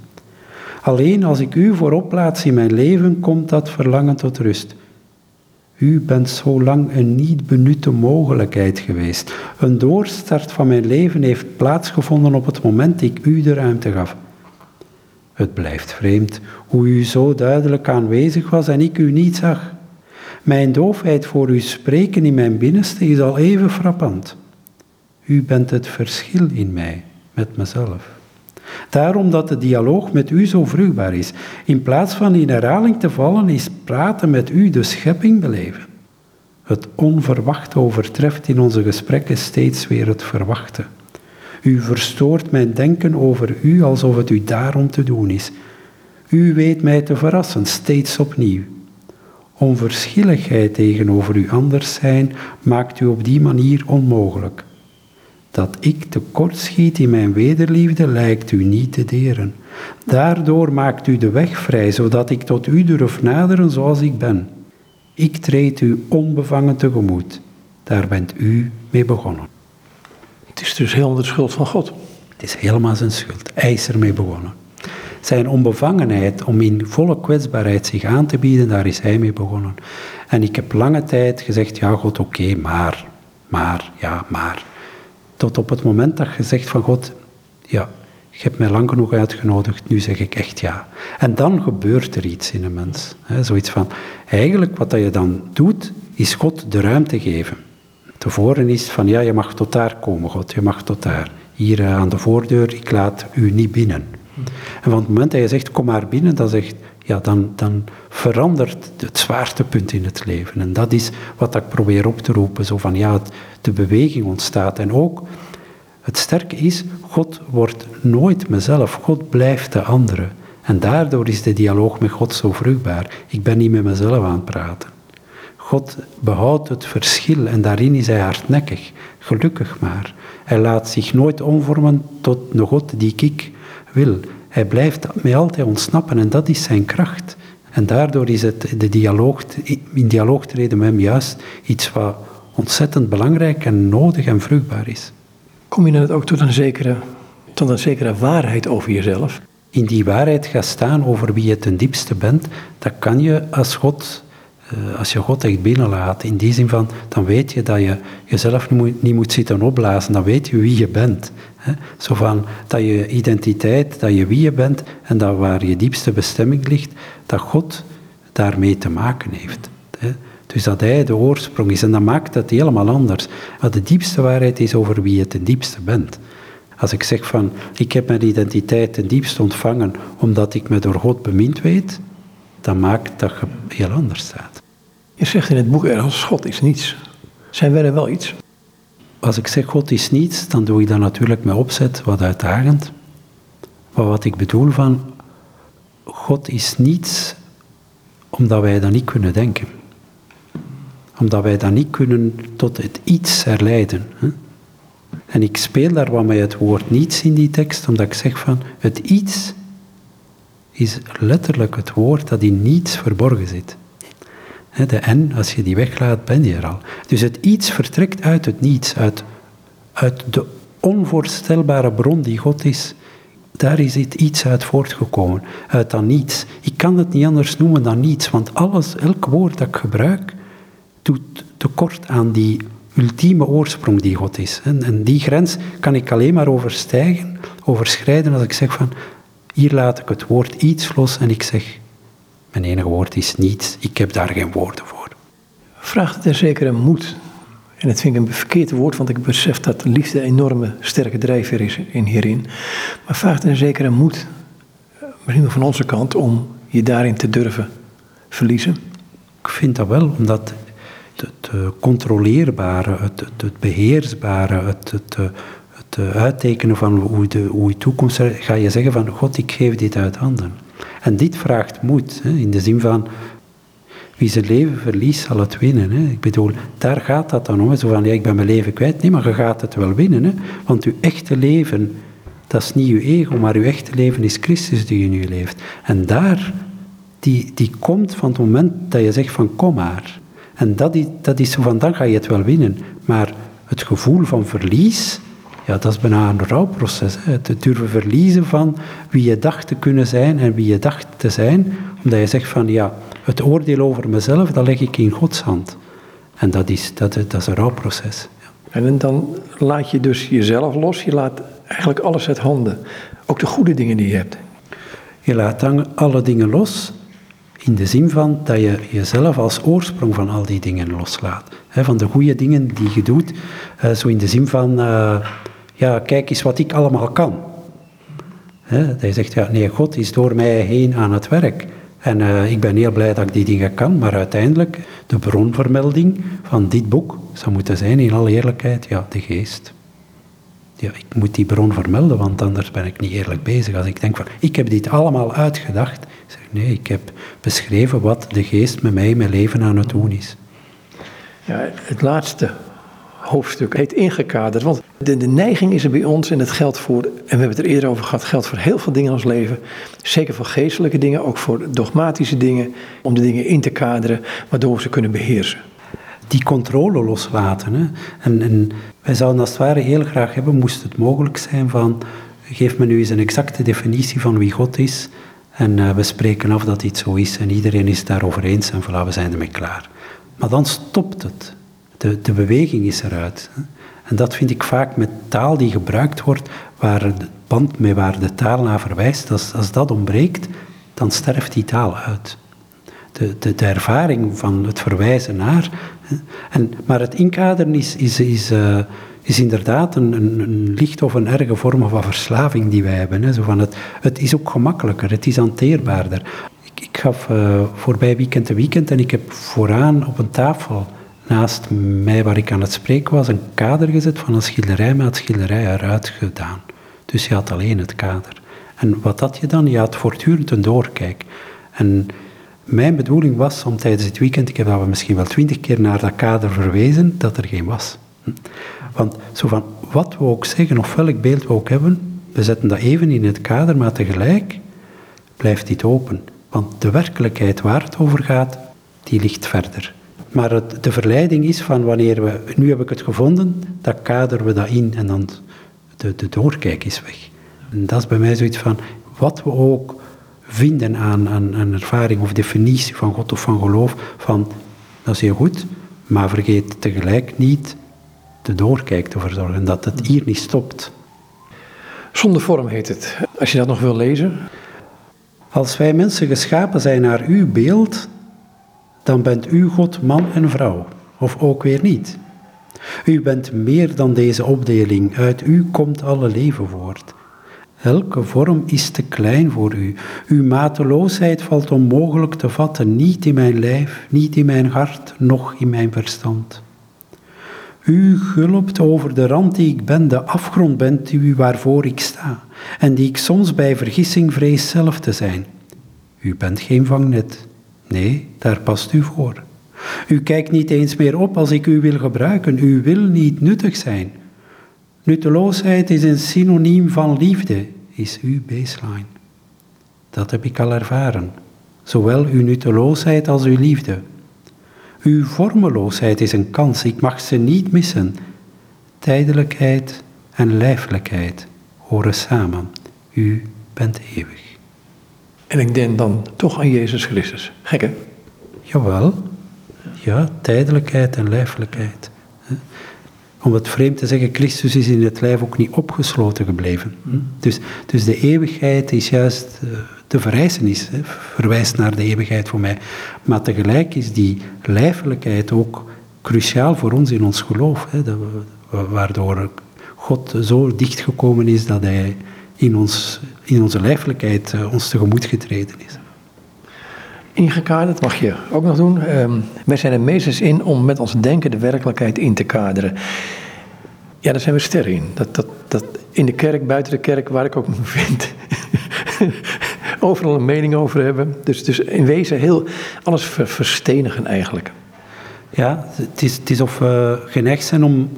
Alleen als ik u voorop plaats in mijn leven, komt dat verlangen tot rust. U bent zo lang een niet benutte mogelijkheid geweest. Een doorstart van mijn leven heeft plaatsgevonden op het moment ik u de ruimte gaf. Het blijft vreemd hoe u zo duidelijk aanwezig was en ik u niet zag. Mijn doofheid voor uw spreken in mijn binnenste is al even frappant. U bent het verschil in mij, met mezelf. Daarom dat de dialoog met u zo vruchtbaar is. In plaats van in herhaling te vallen, is praten met u de schepping beleven. Het onverwachte overtreft in onze gesprekken steeds weer het verwachte. U verstoort mijn denken over u alsof het u daarom te doen is. U weet mij te verrassen, steeds opnieuw. Onverschilligheid tegenover uw anders zijn maakt u op die manier onmogelijk. Dat ik tekortschiet in mijn wederliefde lijkt u niet te deren. Daardoor maakt u de weg vrij, zodat ik tot u durf naderen zoals ik ben. Ik treed u onbevangen tegemoet. Daar bent u mee begonnen. Het is dus helemaal de schuld van God. Het is helemaal zijn schuld. Hij is ermee begonnen. Zijn onbevangenheid om in volle kwetsbaarheid zich aan te bieden, daar is hij mee begonnen. En ik heb lange tijd gezegd, ja God, oké, maar, maar, ja, maar. Tot op het moment dat je zegt van God, ja, je hebt mij lang genoeg uitgenodigd, nu zeg ik echt ja. En dan gebeurt er iets in een mens. Hè, zoiets van, eigenlijk wat dat je dan doet, is God de ruimte geven. Tevoren is van, ja, je mag tot daar komen, God, je mag tot daar. Hier eh, aan de voordeur, ik laat u niet binnen. En van het moment dat je zegt, kom maar binnen, dan, zegt, ja, dan, dan verandert het zwaartepunt in het leven. En dat is wat ik probeer op te roepen, zo van, ja, de beweging ontstaat. En ook, het sterke is, God wordt nooit mezelf, God blijft de andere. En daardoor is de dialoog met God zo vruchtbaar. Ik ben niet met mezelf aan het praten. God behoudt het verschil en daarin is hij hardnekkig. Gelukkig maar. Hij laat zich nooit omvormen tot een God die ik wil. Hij blijft mij altijd ontsnappen en dat is zijn kracht. En daardoor is het de dialoog, in dialoog treden met hem juist iets wat ontzettend belangrijk en nodig en vruchtbaar is. Kom je dan ook tot een zekere, tot een zekere waarheid over jezelf? In die waarheid gaat staan over wie je ten diepste bent, dat kan je als God eh, als je God echt binnenlaat, in die zin van, dan weet je dat je jezelf niet moet, zitten opblazen, dan weet je wie je bent. Hè? Zo van, dat je identiteit, dat je wie je bent en dat waar je diepste bestemming ligt, dat God daarmee te maken heeft. Hè? Dus dat Hij de oorsprong is en dat maakt het helemaal anders. Maar de diepste waarheid is over wie je ten diepste bent. Als ik zeg van, ik heb mijn identiteit ten diepste ontvangen omdat ik me door God bemind weet, dan maakt dat je heel anders staat. Je zegt in het boek ergens, God is niets. Zijn wij er wel iets? Als ik zeg God is niets, dan doe ik dat natuurlijk met opzet wat uitdagend. Maar wat ik bedoel van, God is niets omdat wij dat niet kunnen denken. Omdat wij dat niet kunnen tot het iets herleiden. Hè? En ik speel daar wat met het woord niets in die tekst, omdat ik zeg van, het iets is letterlijk het woord dat in niets verborgen zit. De N, als je die weglaat, ben je er al. Dus het iets vertrekt uit het niets, uit, uit de onvoorstelbare bron die God is. Daar is het iets uit voortgekomen, uit dat niets. Ik kan het niet anders noemen dan niets, want alles, elk woord dat ik gebruik, doet tekort aan die ultieme oorsprong die God is. En die grens kan ik alleen maar overstijgen, overschrijden als ik zeg van, hier laat ik het woord iets los en ik zeg, mijn enige woord is niets, ik heb daar geen woorden voor. Vraagt er zekere moed. En dat vind ik een verkeerd woord, want ik besef dat liefde een enorme sterke drijfveer is in hierin. Maar vraagt er een zekere moed, misschien van onze kant, om je daarin te durven verliezen? Ik vind dat wel, omdat het, controleerbare, het, het, beheersbare, het, het, het uittekenen van hoe, de, hoe je toekomst ga je zeggen van God, ik geef dit uit handen. En dit vraagt moed, hè, in de zin van wie zijn leven verliest, zal het winnen. Hè. Ik bedoel, daar gaat dat dan om. Zo van, ja, ik ben mijn leven kwijt. Nee, maar je gaat het wel winnen. Hè. Want uw echte leven, dat is niet uw ego, maar uw echte leven is Christus die in u leeft. En daar, die, die komt van het moment dat je zegt van, kom maar. En dat is, dat is zo van, dan ga je het wel winnen. Maar het gevoel van verlies, ja, dat is bijna een rouwproces. Hè. Het durven verliezen van wie je dacht te kunnen zijn en wie je dacht te zijn. Omdat je zegt van ja, het oordeel over mezelf, dat leg ik in Gods hand. En dat is, dat, dat is een rouwproces. Ja. En dan laat je dus jezelf los, je laat eigenlijk alles uit handen. Ook de goede dingen die je hebt. Je laat dan alle dingen los, in de zin van dat je jezelf als oorsprong van al die dingen loslaat. van de goede dingen die je doet, zo in de zin van... Eh, ja, kijk eens wat ik allemaal kan. Hij zegt, ja, nee, God is door mij heen aan het werk. En uh, ik ben heel blij dat ik die dingen kan, maar uiteindelijk, de bronvermelding van dit boek zou moeten zijn, in alle eerlijkheid, ja, de geest. ja, ik moet die bron vermelden, want anders ben ik niet eerlijk bezig. Als ik denk van, ik heb dit allemaal uitgedacht, zeg nee, ik heb beschreven wat de geest met mij, mijn leven aan het doen is. Ja, het laatste hoofdstuk heet ingekaderd. Want de, neiging is er bij ons, en dat geldt voor, en we hebben het er eerder over gehad, geldt voor heel veel dingen in ons leven. Zeker voor geestelijke dingen, ook voor dogmatische dingen, om de dingen in te kaderen, waardoor we ze kunnen beheersen. Die controle loslaten. Hè. En, en wij zouden als het ware heel graag hebben, moest het mogelijk zijn van, geef me nu eens een exacte definitie van wie God is. En uh, we spreken af dat iets zo is en iedereen is daarover eens en voilà, we zijn ermee klaar. Maar dan stopt het. De, beweging is eruit. En dat vind ik vaak met taal die gebruikt wordt, waar de band mee waar de taal naar verwijst, als, als dat ontbreekt, dan sterft die taal uit. De, de, ervaring van het verwijzen naar. En, maar het inkaderen is, is, is, uh, is inderdaad een, een, een, licht of een erge vorm van verslaving die wij hebben. Hè. Zo van het, het is ook gemakkelijker, het is hanteerbaarder. Ik, ik gaf uh, voorbij weekend te weekend en ik heb vooraan op een tafel naast mij waar ik aan het spreken was, een kader gezet van een schilderij, maar het schilderij eruit gedaan. Dus je had alleen het kader. En wat had je dan? Je had voortdurend een doorkijk. En mijn bedoeling was om tijdens het weekend, ik heb dat misschien wel twintig keer naar dat kader verwezen, dat er geen was. Hm? Want zo van, wat we ook zeggen, of welk beeld we ook hebben, we zetten dat even in het kader, maar tegelijk blijft dit open. Want de werkelijkheid waar het over gaat, die ligt verder. Maar het, de verleiding is van wanneer we, nu heb ik het gevonden, dan kaderen we dat in en dan de, de doorkijk is weg. En dat is bij mij zoiets van, wat we ook vinden aan, aan, aan ervaring of definitie van God of van geloof, van dat is heel goed, maar vergeet tegelijk niet de doorkijk te verzorgen, dat het hier niet stopt. Zonder vorm heet het. Als je dat nog wil lezen. Als wij mensen geschapen zijn naar uw beeld, dan bent u God man en vrouw, of ook weer niet. U bent meer dan deze opdeling, uit u komt alle leven voort. Elke vorm is te klein voor u. Uw mateloosheid valt onmogelijk te vatten, niet in mijn lijf, niet in mijn hart, noch in mijn verstand. U gulpt over de rand die ik ben, de afgrond bent u waarvoor ik sta, en die ik soms bij vergissing vrees zelf te zijn. U bent geen vangnet, Nee, daar past u voor. U kijkt niet eens meer op als ik u wil gebruiken. U wil niet nuttig zijn. Nutteloosheid is een synoniem van liefde, is uw baseline. Dat heb ik al ervaren. Zowel uw nutteloosheid als uw liefde. Uw vormeloosheid is een kans, ik mag ze niet missen. Tijdelijkheid en lijfelijkheid horen samen. U bent eeuwig. En ik denk dan toch aan Jezus Christus. Gek hè? Jawel. Ja, tijdelijkheid en lijfelijkheid. Om het vreemd te zeggen, Christus is in het lijf ook niet opgesloten gebleven. Dus, dus de eeuwigheid is juist eh, de verrijzenis, verwijst naar de eeuwigheid voor mij. Maar tegelijk is die lijfelijkheid ook cruciaal voor ons in ons geloof. Waardoor God zo dichtgekomen is dat hij in, ons, in onze lijfelijkheid uh, ons tegemoet getreden is. Ingekaderd mag je ook nog doen. Um, wij zijn er meesters in om met ons denken de werkelijkheid in te kaderen. Ja, daar zijn we sterren in. Dat, dat, dat in de kerk, buiten de kerk, waar ik ook me vind, overal een mening over hebben. Dus, dus in wezen heel alles verstenigen eigenlijk. Ja, het is, het is of we geneigd zijn om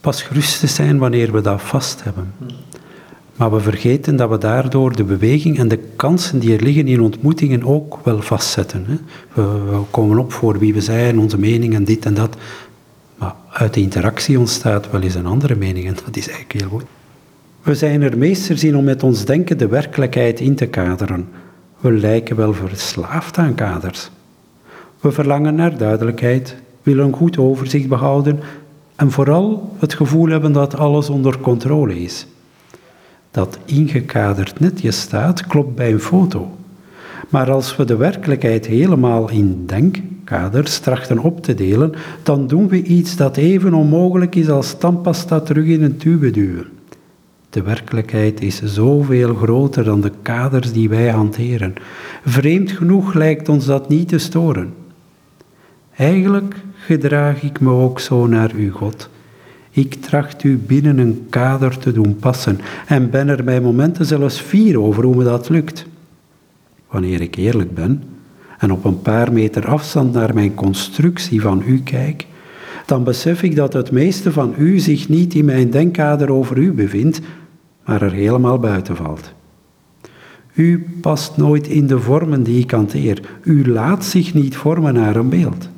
pas gerust te zijn wanneer we dat vast hebben. Maar we vergeten dat we daardoor de beweging en de kansen die er liggen in ontmoetingen ook wel vastzetten. Hè. We, we, komen op voor wie we zijn, onze mening en dit en dat. Maar uit de interactie ontstaat wel eens een andere mening en dat is eigenlijk heel goed. We zijn er meesters in om met ons denken de werkelijkheid in te kaderen. We lijken wel verslaafd aan kaders. We verlangen naar duidelijkheid, willen een goed overzicht behouden en vooral het gevoel hebben dat alles onder controle is dat ingekaderd netjes staat, klopt bij een foto. Maar als we de werkelijkheid helemaal in denkkaders trachten op te delen, dan doen we iets dat even onmogelijk is als tandpasta terug in een tube duwen. De werkelijkheid is zoveel groter dan de kaders die wij hanteren. Vreemd genoeg lijkt ons dat niet te storen. Eigenlijk gedraag ik me ook zo naar u, God. Ik tracht u binnen een kader te doen passen en ben er bij momenten zelfs fier over hoe me dat lukt. Wanneer ik eerlijk ben en op een paar meter afstand naar mijn constructie van u kijk, dan besef ik dat het meeste van u zich niet in mijn denkkader over u bevindt, maar er helemaal buiten valt. U past nooit in de vormen die ik hanteer. U laat zich niet vormen naar een beeld.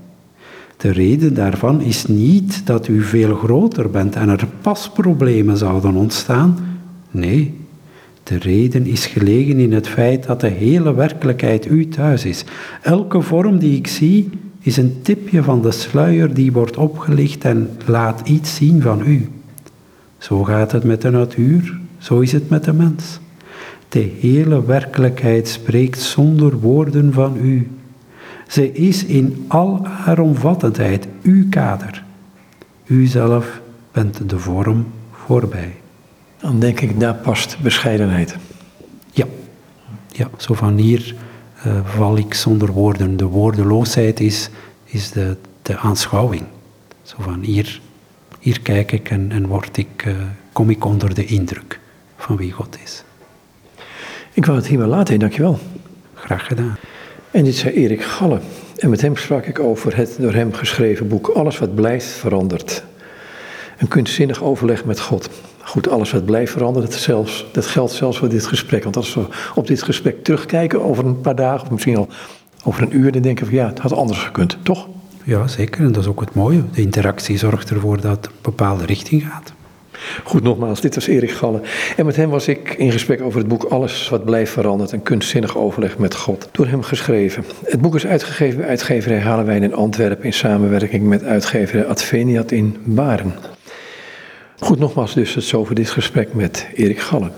De reden daarvan is niet dat u veel groter bent en er pasproblemen zouden ontstaan. Nee, de reden is gelegen in het feit dat de hele werkelijkheid u thuis is. Elke vorm die ik zie is een tipje van de sluier die wordt opgelicht en laat iets zien van u. Zo gaat het met de natuur, zo is het met de mens. De hele werkelijkheid spreekt zonder woorden van u. Ze is in al haar omvattendheid uw kader. U zelf bent de vorm voorbij. Dan denk ik, daar past bescheidenheid. Ja, ja zo van hier uh, val ik zonder woorden. De woordeloosheid is, is de, de aanschouwing. Zo van hier, hier kijk ik en, en word ik, uh, kom ik onder de indruk van wie God is. Ik wou het hierbij laten, dankjewel. Graag gedaan. En dit zei Erik Galle. En met hem sprak ik over het door hem geschreven boek Alles wat blijft verandert. Een kunstzinnig overleg met God. Goed, alles wat blijft veranderen, dat, zelfs, dat geldt zelfs voor dit gesprek. Want als we op dit gesprek terugkijken over een paar dagen, of misschien al over een uur, dan denken we ja, het had anders gekund, toch? Ja, zeker. En dat is ook het mooie. De interactie zorgt ervoor dat het een bepaalde richting gaat. Goed, nogmaals, dit was Erik Galle. En met hem was ik in gesprek over het boek Alles wat blijft veranderd. Een kunstzinnig overleg met God. Door hem geschreven. Het boek is uitgegeven bij uitgeverij Halenwijn in Antwerpen... in samenwerking met uitgeverij Adveniat in Baren. Goed, nogmaals dus het zo voor dit gesprek met Erik Galle.